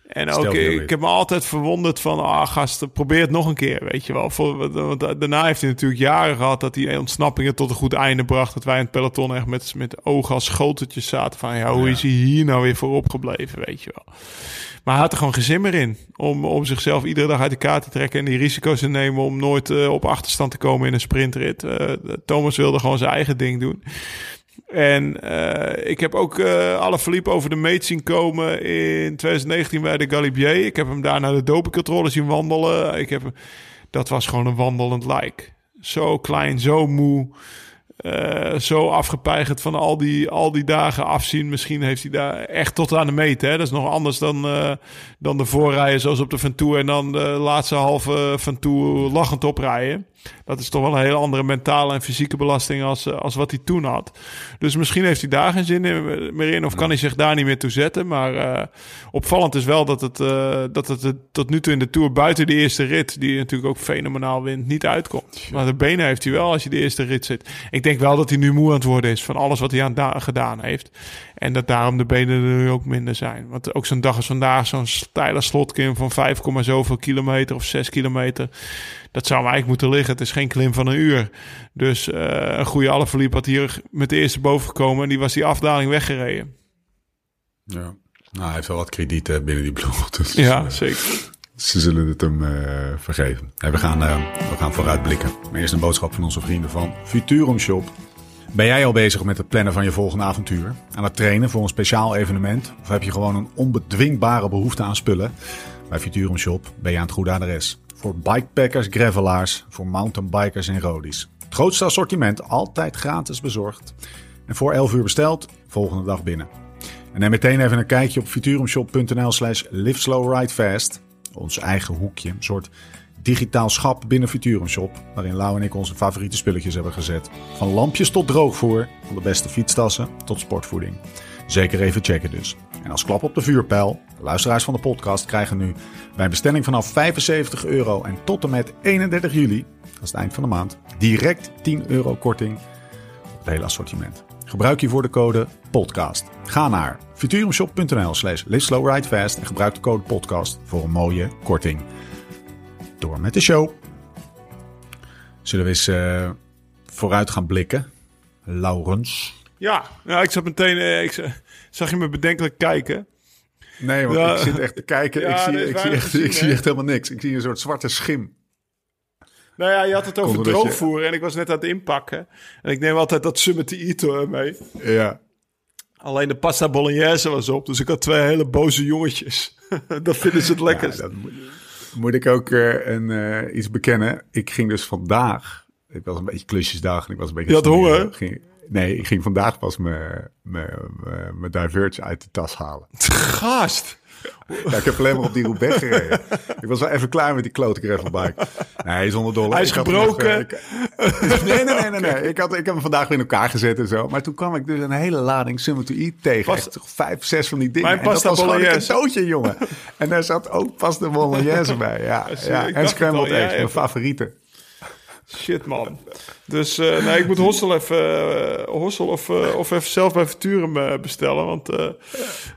En ook, je ik weer. heb me altijd verwonderd van, ah gast, probeer het nog een keer, weet je wel. Voor, want, want daarna heeft hij natuurlijk jaren gehad dat hij ontsnappingen tot een goed einde bracht. Dat wij in het peloton echt met, met ogen als schoteltjes zaten van, ja, hoe Ja. is hij hier nou weer voor opgebleven, weet je wel. Maar hij had er gewoon geen zin meer in om, om zichzelf iedere dag uit de kaart te trekken en die risico's te nemen om nooit eh, op achterstand te komen in een sprintrit. Eh, Thomas wilde gewoon zijn eigen ding doen. En eh, ik heb ook eh Alaphilippe over de meet zien komen in 2019 bij de Galibier. Ik heb hem daar naar de dopingcontrole zien wandelen. Ik heb, dat was gewoon een wandelend lijk. Zo klein, zo moe. eh, zo afgepeigerd van al die, al die dagen afzien. Misschien heeft hij daar echt tot aan de meet. Hè? Dat is nog anders dan, dan de voorrijden zoals op de Ventoux. En dan de laatste halve Ventoux lachend oprijden. Dat is toch wel een hele andere mentale en fysieke belasting als, eh, als wat hij toen had. Dus misschien heeft hij daar geen zin in, meer in. Of kan hij zich daar niet meer toe zetten. Maar eh, opvallend is wel dat het, eh, dat het tot nu toe in de Tour buiten de eerste rit... die natuurlijk ook fenomenaal wint, niet uitkomt. Maar de benen heeft hij wel als je de eerste rit zit. Ik denk wel dat hij nu moe aan het worden is van alles wat hij aan da- gedaan heeft. En dat daarom de benen er nu ook minder zijn. Want ook zo'n dag als vandaag, zo'n steile slotklim van 5, komma zoveel kilometer of 6 kilometer. Dat zou eigenlijk moeten liggen. Het is geen klim van een uur. Dus eh, een goede Alaphilippe had hier met de eerste boven gekomen. En die was die afdaling weggereden. ja. Nou, hij heeft wel wat kredieten binnen die ploeg. *laughs* Dus Ja, eh, zeker. Ze zullen het hem eh, vergeven. Hey, we, gaan, we gaan vooruitblikken. Maar eerst een boodschap van onze vrienden van Futurum Shop. Ben jij al bezig met het plannen van je volgende avontuur? Aan het trainen voor een speciaal evenement? Of heb je gewoon een onbedwingbare behoefte aan spullen? Bij Futurum Shop ben je aan het goede adres. Voor bikepackers, gravelaars, voor mountainbikers en roadies. Het grootste assortiment altijd gratis bezorgd. En voor 11 uur besteld, volgende dag binnen. En neem meteen even een kijkje op futurumshop.nl slash liveslowridefast. Ons eigen hoekje, een soort digitaal schap binnen Futurum Shop. Waarin Lau en ik onze favoriete spulletjes hebben gezet. Van lampjes tot droogvoer, van de beste fietstassen tot sportvoeding. Zeker even checken dus. En als klap op de vuurpijl, luisteraars van de podcast krijgen nu bij bestelling vanaf 75 euro en tot en met 31 juli dat is het eind van de maand, direct 10 euro korting op het hele assortiment. Gebruik hiervoor de code podcast. Ga naar futurumshop.nl slash en gebruik de code podcast voor een mooie korting. Door met de show. Zullen we eens eh, vooruit gaan blikken? Laurens. Ja, ja ik zat meteen... eh, ik zag je me bedenkelijk kijken. Nee, want Ja. ik zit echt te kijken. Ja, ik zie, ik, zie echt, zien, ik zie echt helemaal niks. Ik zie een soort zwarte schim. Nou ja, je had het over Komt omdat je- droogvoer en ik was net aan het inpakken. En ik neem altijd dat Summit Eater mee. Ja. Alleen de pasta bolognese was op, dus ik had twee hele boze jongetjes. *laughs* dat vinden ze het lekkerst. Ja, moet, moet ik ook eh, een, eh, iets bekennen. Ik ging dus vandaag... Ik was een beetje klusjesdag en ik was een beetje... Je had honger. Ging, nee, ik ging vandaag pas mijn- mijn Diverge uit de tas halen. Gast! Ja, ik heb alleen maar op die Roubaix gereden. Ik was wel even klaar met die klote gravelbike. Nee. Hij is Ik had gebroken. nog, eh, ik- *laughs* nee, nee, nee, nee. nee. Ik, had, ik heb hem vandaag weer in elkaar gezet en zo. Maar toen kwam ik dus een hele lading Summit to Eat tegen. Pas- Echt toch vijf, zes van die dingen. Mijn en dat pasta was gewoon een cadeautje, jongen. En daar zat ook pasta bolognese bij. Ja, *laughs* ja. En scrambled eggs, mijn even. Shit, man. Dus eh, nee, ik moet Hossel even, eh, Hossel of, eh, of even zelf bij Futurum bestellen. Want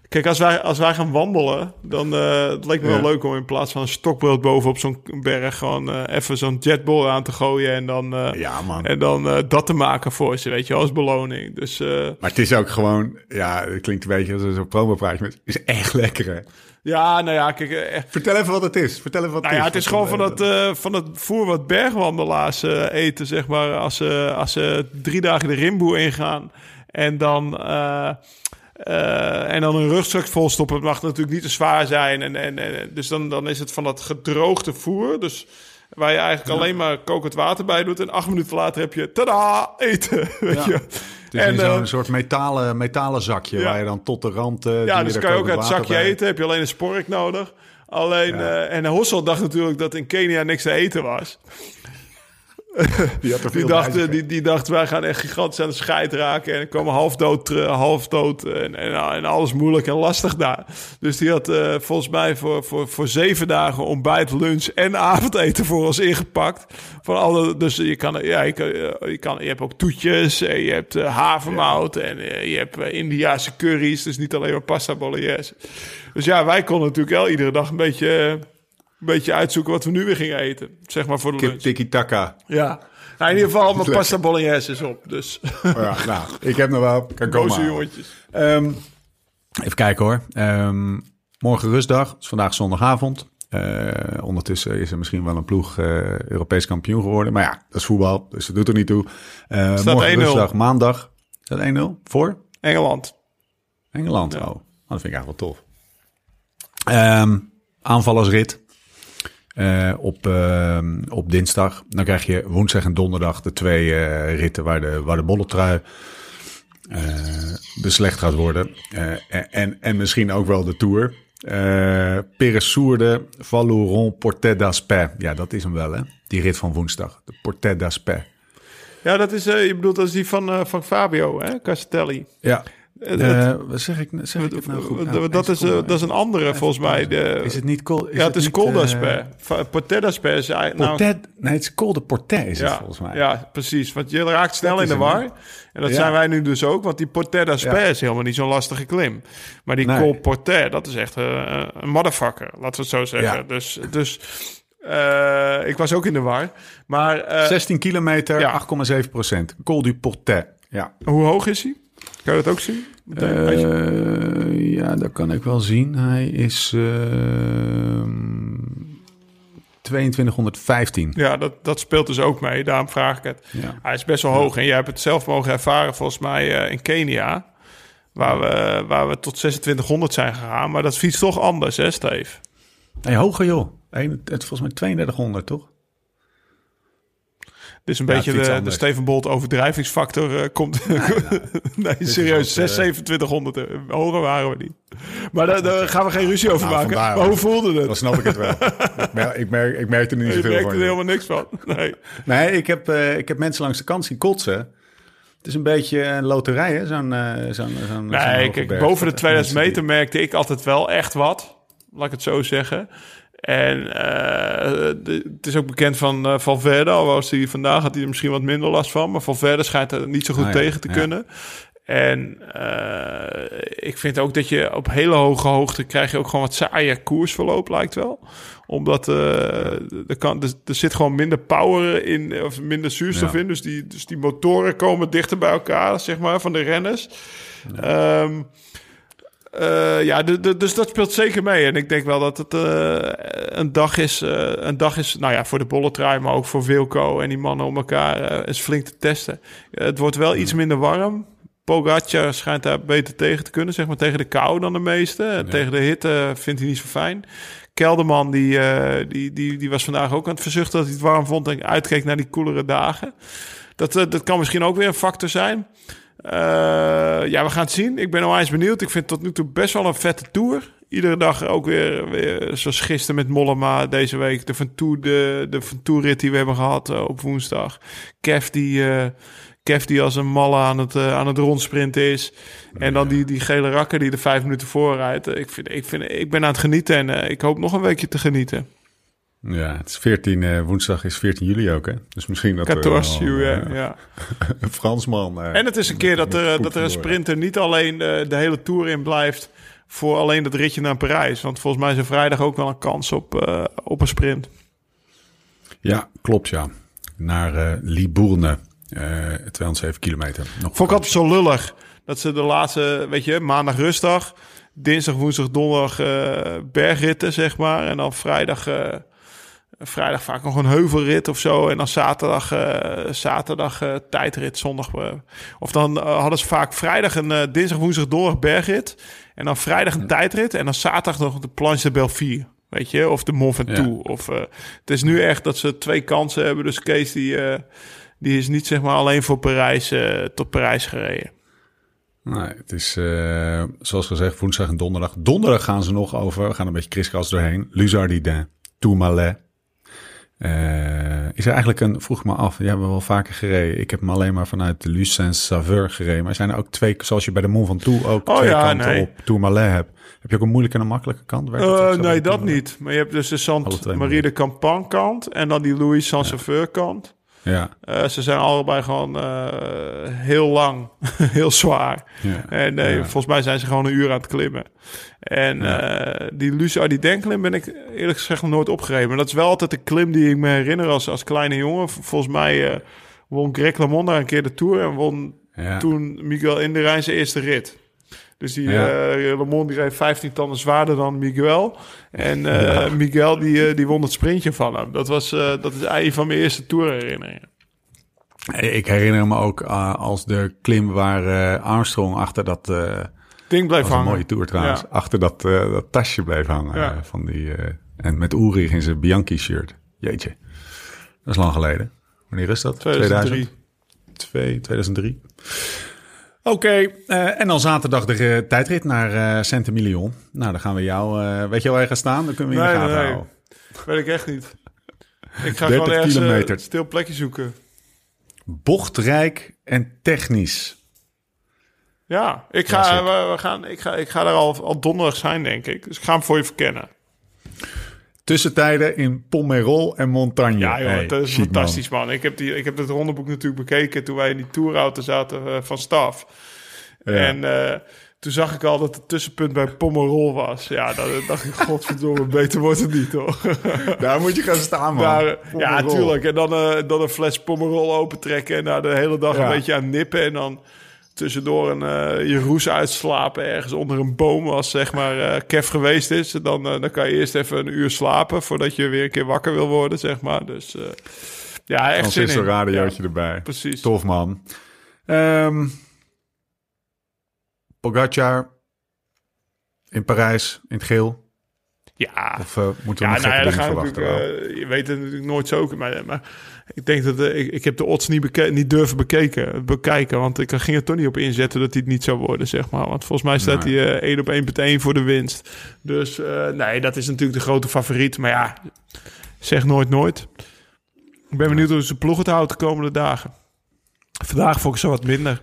kijk, als wij, als wij gaan wandelen, dan het leek me Ja. wel leuk om in plaats van een stokbrood bovenop zo'n berg gewoon even zo'n jetball aan te gooien en dan, Ja, man. en dan dat te maken voor ze, weet je, als beloning. Dus Maar het is ook gewoon... Ja, het klinkt een beetje als zo'n promopraatje. Maar het is echt lekker, hè? Ja, nou ja, kijk, eh, Vertel even wat het is. Vertel even wat Nou het ja, is. het is gewoon van dat, eh, van het voer wat bergwandelaars eh, eten, zeg maar. Als ze, als ze drie dagen de rimboe ingaan en dan, eh, eh, en dan een rugzak volstoppen. Het mag natuurlijk niet te zwaar zijn. En, en, en, dus dan, dan is het van dat gedroogde voer. Dus waar je eigenlijk alleen maar kokend water bij doet. En acht minuten later heb je, tada, eten. *laughs* Weet Ja. je. Het is in eh, zo'n soort metalen, metalen zakje Ja. waar je dan tot de rand... eh, Ja, dus kan je ook uit het zakje bij. eten. Heb je alleen een spork nodig. Alleen, Ja. eh, en Hossel dacht natuurlijk dat in Kenia niks te eten was. *laughs* Die, had Die dacht, eh, die, die dacht, wij gaan echt gigantisch aan de scheid raken. En komen half dood, terug- half dood en, en, en alles moeilijk en lastig daar. Dus die had eh, volgens mij voor, voor, voor zeven dagen ontbijt, lunch en avondeten voor ons ingepakt. Van alle, dus je kan, ja, je, kan, je, kan, je hebt ook toetjes, en je hebt eh, havermout en eh, je hebt eh, Indiaanse curry's. Dus niet alleen maar pasta bolognese. Dus ja, wij konden natuurlijk wel iedere dag een beetje, eh, beetje uitzoeken wat we nu weer gingen eten. Zeg maar voor de Kip lunch. tiki-taka. Ja. Nou, in ieder geval, mijn pasta bolognese is op. Dus Oh ja, nou, ik heb nog wel... Boze jongetjes. Ehm, even kijken hoor. Ehm, morgen rustdag. Het is vandaag zondagavond. Eh, ondertussen is er misschien wel een ploeg eh, Europees kampioen geworden. Maar ja, dat is voetbal, dus dat doet er niet toe. Staat morgen 1-0. rustdag, maandag. Is dat 1-0? Voor? Engeland. Engeland. Oh, dat vind ik eigenlijk wel tof. Ehm, aanvallersrit. Eh, op, ehm, op dinsdag. Dan krijg je woensdag en donderdag de twee eh, ritten waar de, waar de bolletrui eh, beslecht gaat worden. En, en misschien ook wel de Tour. Eh Peresourde, Valouron, Portet d'Aspet. Ja, dat is hem wel, hè? Die rit van woensdag. De Portet d'Aspet. Ja, dat is, je bedoelt, dat is die van, van Fabio, hè? Castelli. Ja. Eh, Eh, wat zeg ik, zeg ik het nou goed? dat, Nou, is, dat is een andere, volgens mij. De, Is het niet Col? ja, het is niet, Col d'Aspet. Fa- Portet d'Aspet is eigenlijk... nou, Portet, nee, het is Col de Portet is het ja, volgens mij. ja, precies. Want je raakt snel Dat in de war. En dat Ja. zijn wij nu dus ook. Want die Portet d'Aspet Ja. is helemaal niet zo'n lastige klim. Maar die Nee. Col Portet, dat is echt eh, een motherfucker. Laten we het zo zeggen. Ja. Dus... dus ik was ook in de war. Maar eh, 16 kilometer, Ja. 8,7 procent. Col du Portet. Ja. hoe hoog is hij? Kan je dat ook zien? Eh, ja, dat kan ik wel zien. Hij is ehm 2215. Ja, dat, dat speelt dus ook mee. Daarom vraag ik het. Ja. Hij is best wel hoog. En jij hebt het zelf mogen ervaren, volgens mij, eh, in Kenia. Waar we, waar we tot 2600 zijn gegaan. Maar dat fiets toch anders, hè, Steve? Nee, hoger joh. Het is volgens mij 3200, toch? Is een Ja, beetje de, de. Steven Bolt overdrijvingsfactor eh, komt. *laughs* nee, serieus, is wat, 6, eh, 2700. eh, Hoger waren we niet. Maar daar, daar gaan we geen ruzie over Nou, maken. vandaar Maar hoe voelde het? Dan snap ik het wel. ik, merk, ik, merk, ik merkte er niet *laughs* zoveel merkte van. er joh. helemaal niks van. *laughs* Nee. Nee, ik heb, eh, ik heb mensen langs de kant zien kotsen. Het is een beetje een loterij, hè? Zo'n eh, zo'n Nee, hoge kijk, boven de Mensen 2000 die- meter merkte ik altijd wel echt wat. Laat ik het zo zeggen. En eh, het is ook bekend van eh, Valverde, al was hij vandaag had hij er misschien wat minder last van, maar Valverde schijnt er niet zo goed Ah, ja, tegen te ja. kunnen. En eh, ik vind ook dat je op hele hoge hoogte krijg je ook gewoon wat saaier koersverloop lijkt wel. Omdat er, kan, er, er zit gewoon minder power in, of minder zuurstof Ja. in. Dus die, dus die motoren komen dichter bij elkaar, zeg maar, van de renners. Ehm, eh, ja, de- de- dus dat speelt zeker mee. En ik denk wel dat het eh, een, dag is, eh, een dag is, nou ja, voor de bolletrui, maar ook voor Wilco en die mannen om elkaar eens flink te testen. Het wordt wel iets minder warm. Pogacar schijnt daar beter tegen te kunnen, zeg maar tegen de kou dan de meeste. En Tegen de hitte vindt hij niet zo fijn. Kelderman, die, die, die, die was vandaag ook aan het verzuchten dat hij het warm vond en uitkeek naar die koelere dagen. Dat, dat kan misschien ook weer een factor zijn. Eh, ja, we gaan het zien. Ik ben onwijs benieuwd. Ik vind het tot nu toe best wel een vette tour. Iedere dag ook weer, weer zoals gisteren met Mollema deze week. De Van Tour, de, de Van Tour rit die we hebben gehad eh, op woensdag. Kev die, eh, Kev die als een malle aan het, aan het rondsprinten is. En dan die, die gele rakker die er vijf minuten voor rijdt. Ik, vind, ik, vind, ik ben aan het genieten en ik hoop nog een weekje te genieten. Ja, het is 14, eh, woensdag is 14 juli ook, hè? Dus misschien dat er 14 wel, juli, eh, ja. *laughs* een Fransman... eh, En het is een keer dat er, dat er een sprinter niet alleen eh, de hele Tour in blijft... voor alleen dat ritje naar Parijs. Want volgens mij is er vrijdag ook wel een kans op, eh, op een sprint. Ja, klopt, ja. Naar eh Libourne, eh 207 kilometer. Nog Vond ik altijd zo lullig. Dat ze de laatste, weet je, maandag rustdag... dinsdag, woensdag, donderdag eh, bergritten, zeg maar. En dan vrijdag... Vrijdag vaak nog een heuvelrit of zo. En dan zaterdag, eh, zaterdag eh, tijdrit, zondag. eh. of dan hadden ze vaak vrijdag een dinsdag, woensdag door bergrit. En dan vrijdag een tijdrit. En dan zaterdag nog de Planche de Belleville. Weet je, of de Mont Ventoux. Of, eh, het is nu echt dat ze twee kansen hebben. Dus Kees die, die is niet zeg maar alleen voor Parijs tot Parijs gereden. Nee, het is zoals gezegd woensdag en donderdag. Donderdag gaan ze nog over, we gaan een beetje kriskras doorheen. Luzardidin, Tourmalet. Eh is er eigenlijk een, vroeg me af, die hebben we wel vaker gereden. Ik heb hem alleen maar vanuit de Lucens Saveur gereden. Maar zijn er ook twee, zoals je bij de Mont Ventoux ook Oh twee ja, kanten nee. op Tourmalet hebt. Heb je ook een moeilijke en een makkelijke kant? Werkt Eh, nee, dat niet. Maar je hebt dus de Sant Marie de Campan kant. En dan die Louis Saint-Sauveur kant. Ja, Eh, ze zijn allebei gewoon eh, heel lang, *laughs* heel zwaar. ja. En Ja. volgens mij zijn ze gewoon een uur aan het klimmen. En eh, die Luce die Denklim ben ik eerlijk gezegd nog nooit opgereden. Maar dat is wel altijd de klim die ik me herinner als, als kleine jongen. Volgens mij eh, won Greg LeMond daar een keer de Tour en won toen Miguel Indurain zijn eerste rit. Dus die Ja. LeMond die reed 15 tanden zwaarder dan Miguel. En eh, Miguel die, eh, die won het sprintje van hem. Dat, was, dat is een van mijn eerste tourherinneringen. Ik herinner me ook als de klim waar Armstrong achter dat... Ding bleef was een hangen. mooie tour trouwens. Ja. Achter dat, dat tasje bleef hangen. Van die, en met Ulrich in zijn Bianchi-shirt. Jeetje. Dat is lang geleden. Wanneer is dat? 2003. 2002, 2003. Oké, eh, en dan zaterdag de tijdrit naar eh Saint-Emilion. Nou, dan gaan we jou... eh, weet je wel waar je gaat staan? Dan kunnen we je in de Nee, gaten nee. houden. Weet ik echt niet. Ik ga 30 gewoon ergens kilometer. een stil plekje zoeken. Bochtrijk en technisch. Ja, ik ga, we, we gaan, ik ga, ik ga er al, al donderdag zijn, denk ik. Dus ik ga hem voor je verkennen. Tussentijden in Pomerol en Montagne. Ja, joh, dat is fantastisch, man. Ik heb, die, ik heb het rondeboek natuurlijk bekeken toen wij in die tourauto zaten eh, van staf. Ja. En eh, toen zag ik al dat het tussenpunt bij Pomerol was. Ja, dan dacht ik, *laughs* godverdomme, beter wordt het niet, hoor. *laughs* Daar moet je gaan staan, man. Daar, ja, tuurlijk. En dan, eh, dan een fles Pomerol opentrekken en daar de hele dag Ja. een beetje aan nippen. En dan tussendoor een, eh, je roes uitslapen ergens onder een boom als zeg maar eh Kev geweest is. Dan, eh, dan kan je eerst even een uur slapen voordat je weer een keer wakker wil worden, zeg maar. Dus ja, echt zin in. Transistor radiootje Ja, erbij. precies. Tof, man. Ehm Pogacar in Parijs, in het geel. Ja, Of eh, moeten we ja, nog nou ja, dingen verwachten? eh, je weet het natuurlijk nooit zo. Maar, maar ik denk dat eh, ik, ik heb de odds niet, beke- niet durven bekeken, bekijken. Want ik ging er toch niet op inzetten dat hij het niet zou worden, zeg maar. Want volgens mij staat Nee. hij eh 1 op 1,1 voor de winst. Dus nee, dat is natuurlijk de grote favoriet. Maar ja, zeg nooit nooit. Ik ben benieuwd hoe ze ploeg het houdt de komende dagen. Vandaag vond ik ze wat minder.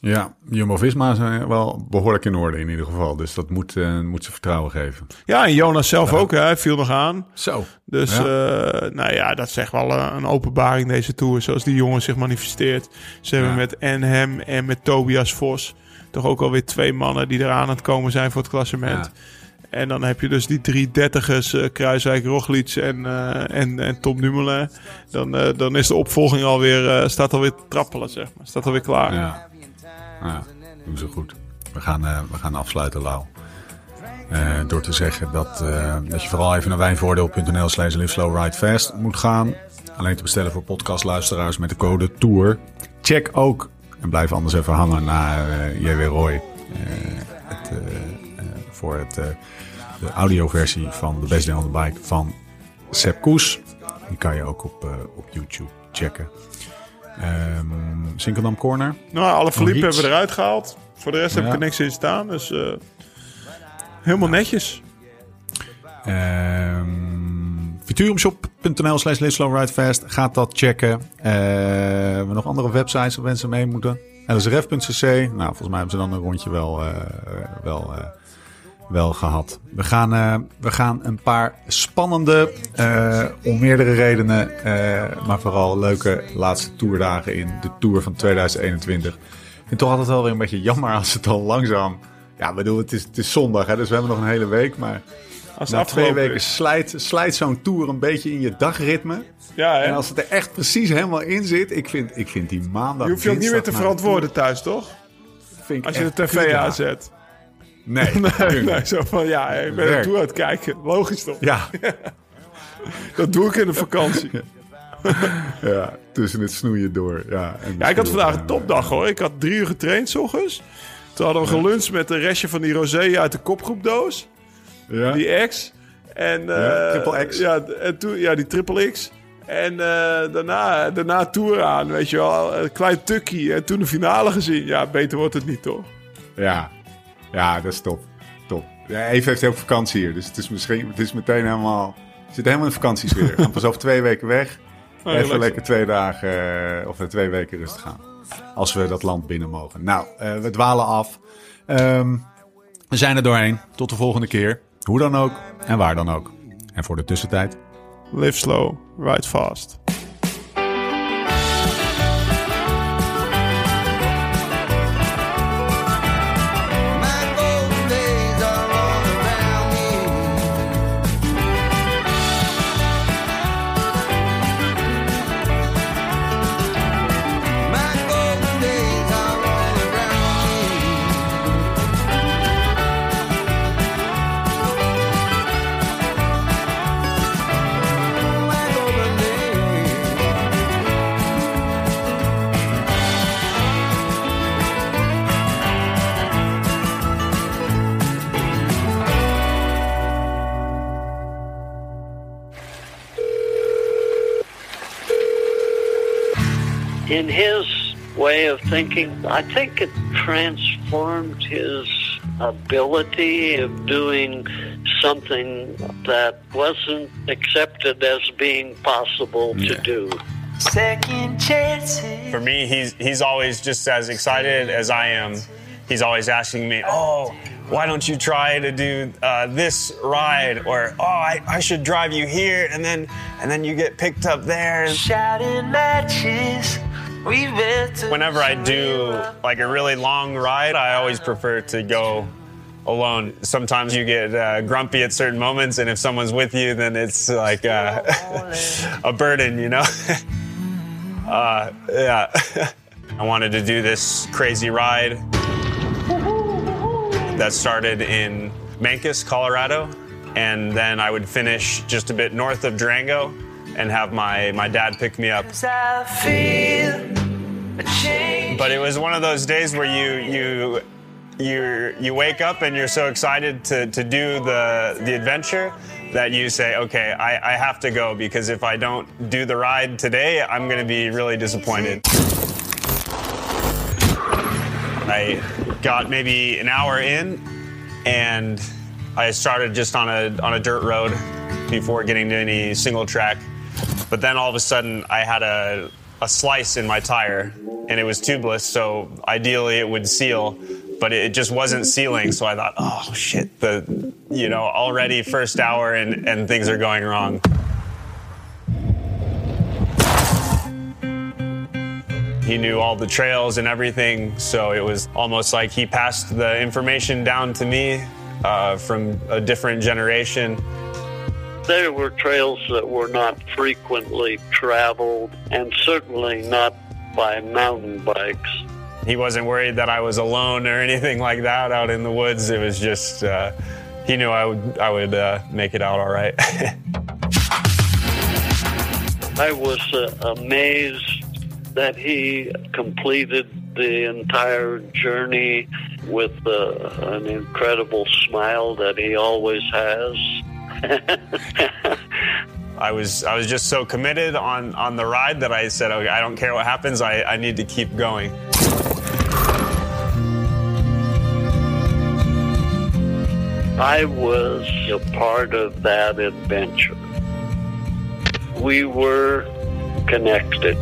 Ja, Jumbo-Visma zijn wel behoorlijk in orde in ieder geval. Dus dat moet, eh, moet ze vertrouwen geven. Ja, en Jonas zelf ook, hè, hij viel nog aan. Zo. Dus Ja. eh, nou ja, dat is echt wel eh, een openbaring deze Tour. Zoals die jongen zich manifesteert. Ze hebben Ja. met en hem en met Tobias Vos... toch ook alweer twee mannen die eraan aan het komen zijn voor het klassement. En dan heb je dus die drie dertigers, eh Kruiswijk, Roglic en, eh, en, en Tom Dumoulin. Dan, eh, dan is de opvolging alweer, eh staat alweer te trappelen, zeg maar. Staat alweer klaar. Ja, ja doen ze goed. We gaan, eh, we gaan afsluiten, Lau. Eh, door te zeggen dat, eh, dat je vooral even naar wijnvoordeel.nl slash live ride fast moet gaan. Alleen te bestellen voor podcastluisteraars met de code TOUR. Check ook, en blijf anders even hangen naar JW Roy. het, voor het, de audioversie van de Best Day on the Bike van Sepp Koes. Die kan je ook op, op YouTube checken. Sinkeldam Corner. Nou, alle Philippe iets? hebben we eruit gehaald. Voor de rest heb ik er niks in staan. Dus eh, helemaal netjes. Ehm Futurumshop.nl slash. Gaat dat checken. Hebben we nog andere websites waar mensen mee moeten? lsrf.cc. Nou, volgens mij hebben ze dan een rondje wel, eh, wel, eh, wel gehad. We gaan, eh, we gaan een paar spannende, eh, om meerdere redenen, eh, maar vooral leuke laatste toerdagen in de Tour van 2021. Ik vind het toch altijd wel weer een beetje jammer als het al langzaam... Ja, bedoel, het is, het is zondag, hè, dus we hebben nog een hele week, maar... Als Na twee weken is. slijt, slijt zo'n tour een beetje in je dagritme. Ja, hè? En als het er echt precies helemaal in zit, ik vind, ik vind die maandag. Je hoeft je ook niet meer te verantwoorden thuis, toch? vind ik Als je de tv aanzet. Nee, *laughs* Nee, zo van ja, ik ben er Werk. toe aan het kijken. Logisch toch? Ja, *laughs* Dat doe ik in de vakantie. ja, tussen het snoeien door. Ja, en Ja, ik had vandaag een topdag hoor. Ik had drie uur getraind s ochtends. Toen hadden we geluncht met een restje van die rosé uit de kopgroepdoos. Ja, Die X. En, Ja, eh, triple X. Ja, en toen, ja, die triple X. En eh, daarna, daarna Tour aan, weet je wel. Een klein tukkie. En toen de finale gezien. Ja, beter wordt het niet, toch? ja. Ja, dat is top. top. Ja, Eve heeft ook vakantie hier, dus het is misschien het is meteen helemaal... Zitten helemaal in vakantiesfeer. We gaan pas over twee weken weg. Oh, Even lekker twee dagen eh, of eh, twee weken rustig gaan. Als we dat land binnen mogen. Nou, eh, we dwalen af. Ehm, we zijn er doorheen. Tot de volgende keer. Hoe dan ook en waar dan ook. En voor de tussentijd. Live slow, ride fast. In his way of thinking, I think it transformed his ability of doing something that wasn't accepted as being possible to do. Second chances. For me, he's he's always just as excited as I am. He's always asking me, "Oh, why don't you try to do uh, this ride?" Or, "Oh, I, I should drive you here," and then and then you get picked up there. Shouting matches. Whenever I do like a really long ride, I always prefer to go alone. Sometimes you get uh, grumpy at certain moments, and if someone's with you, then it's like uh, *laughs* a burden, you know. *laughs* uh, yeah. *laughs* I wanted to do this crazy ride that started in Mancos, Colorado, and then I would finish just a bit north of Durango and have my, my dad pick me up. I feel a change. But it was one of those days where you you you you wake up and you're so excited to, to do the the adventure that you say, okay, I, I have to go because if I don't do the ride today, I'm going to be really disappointed. I got maybe an hour in, and I started just on a on a dirt road before getting to any single track. But then all of a sudden, I had a a slice in my tire, and it was tubeless, so ideally it would seal, but it just wasn't sealing. So I thought, oh shit, the you know already first hour and and things are going wrong. He knew all the trails and everything, so it was almost like he passed the information down to me uh, from a different generation. There were trails that were not frequently traveled and certainly not by mountain bikes. He wasn't worried that I was alone or anything like that out in the woods. It was just uh, he knew I would I would uh, make it out all right. *laughs* I was uh, amazed that he completed the entire journey with uh, an incredible smile that he always has. *laughs* I was I was just so committed on on the ride that I said, okay, I don't care what happens. I, I need to keep going. I was a part of that adventure. We were connected.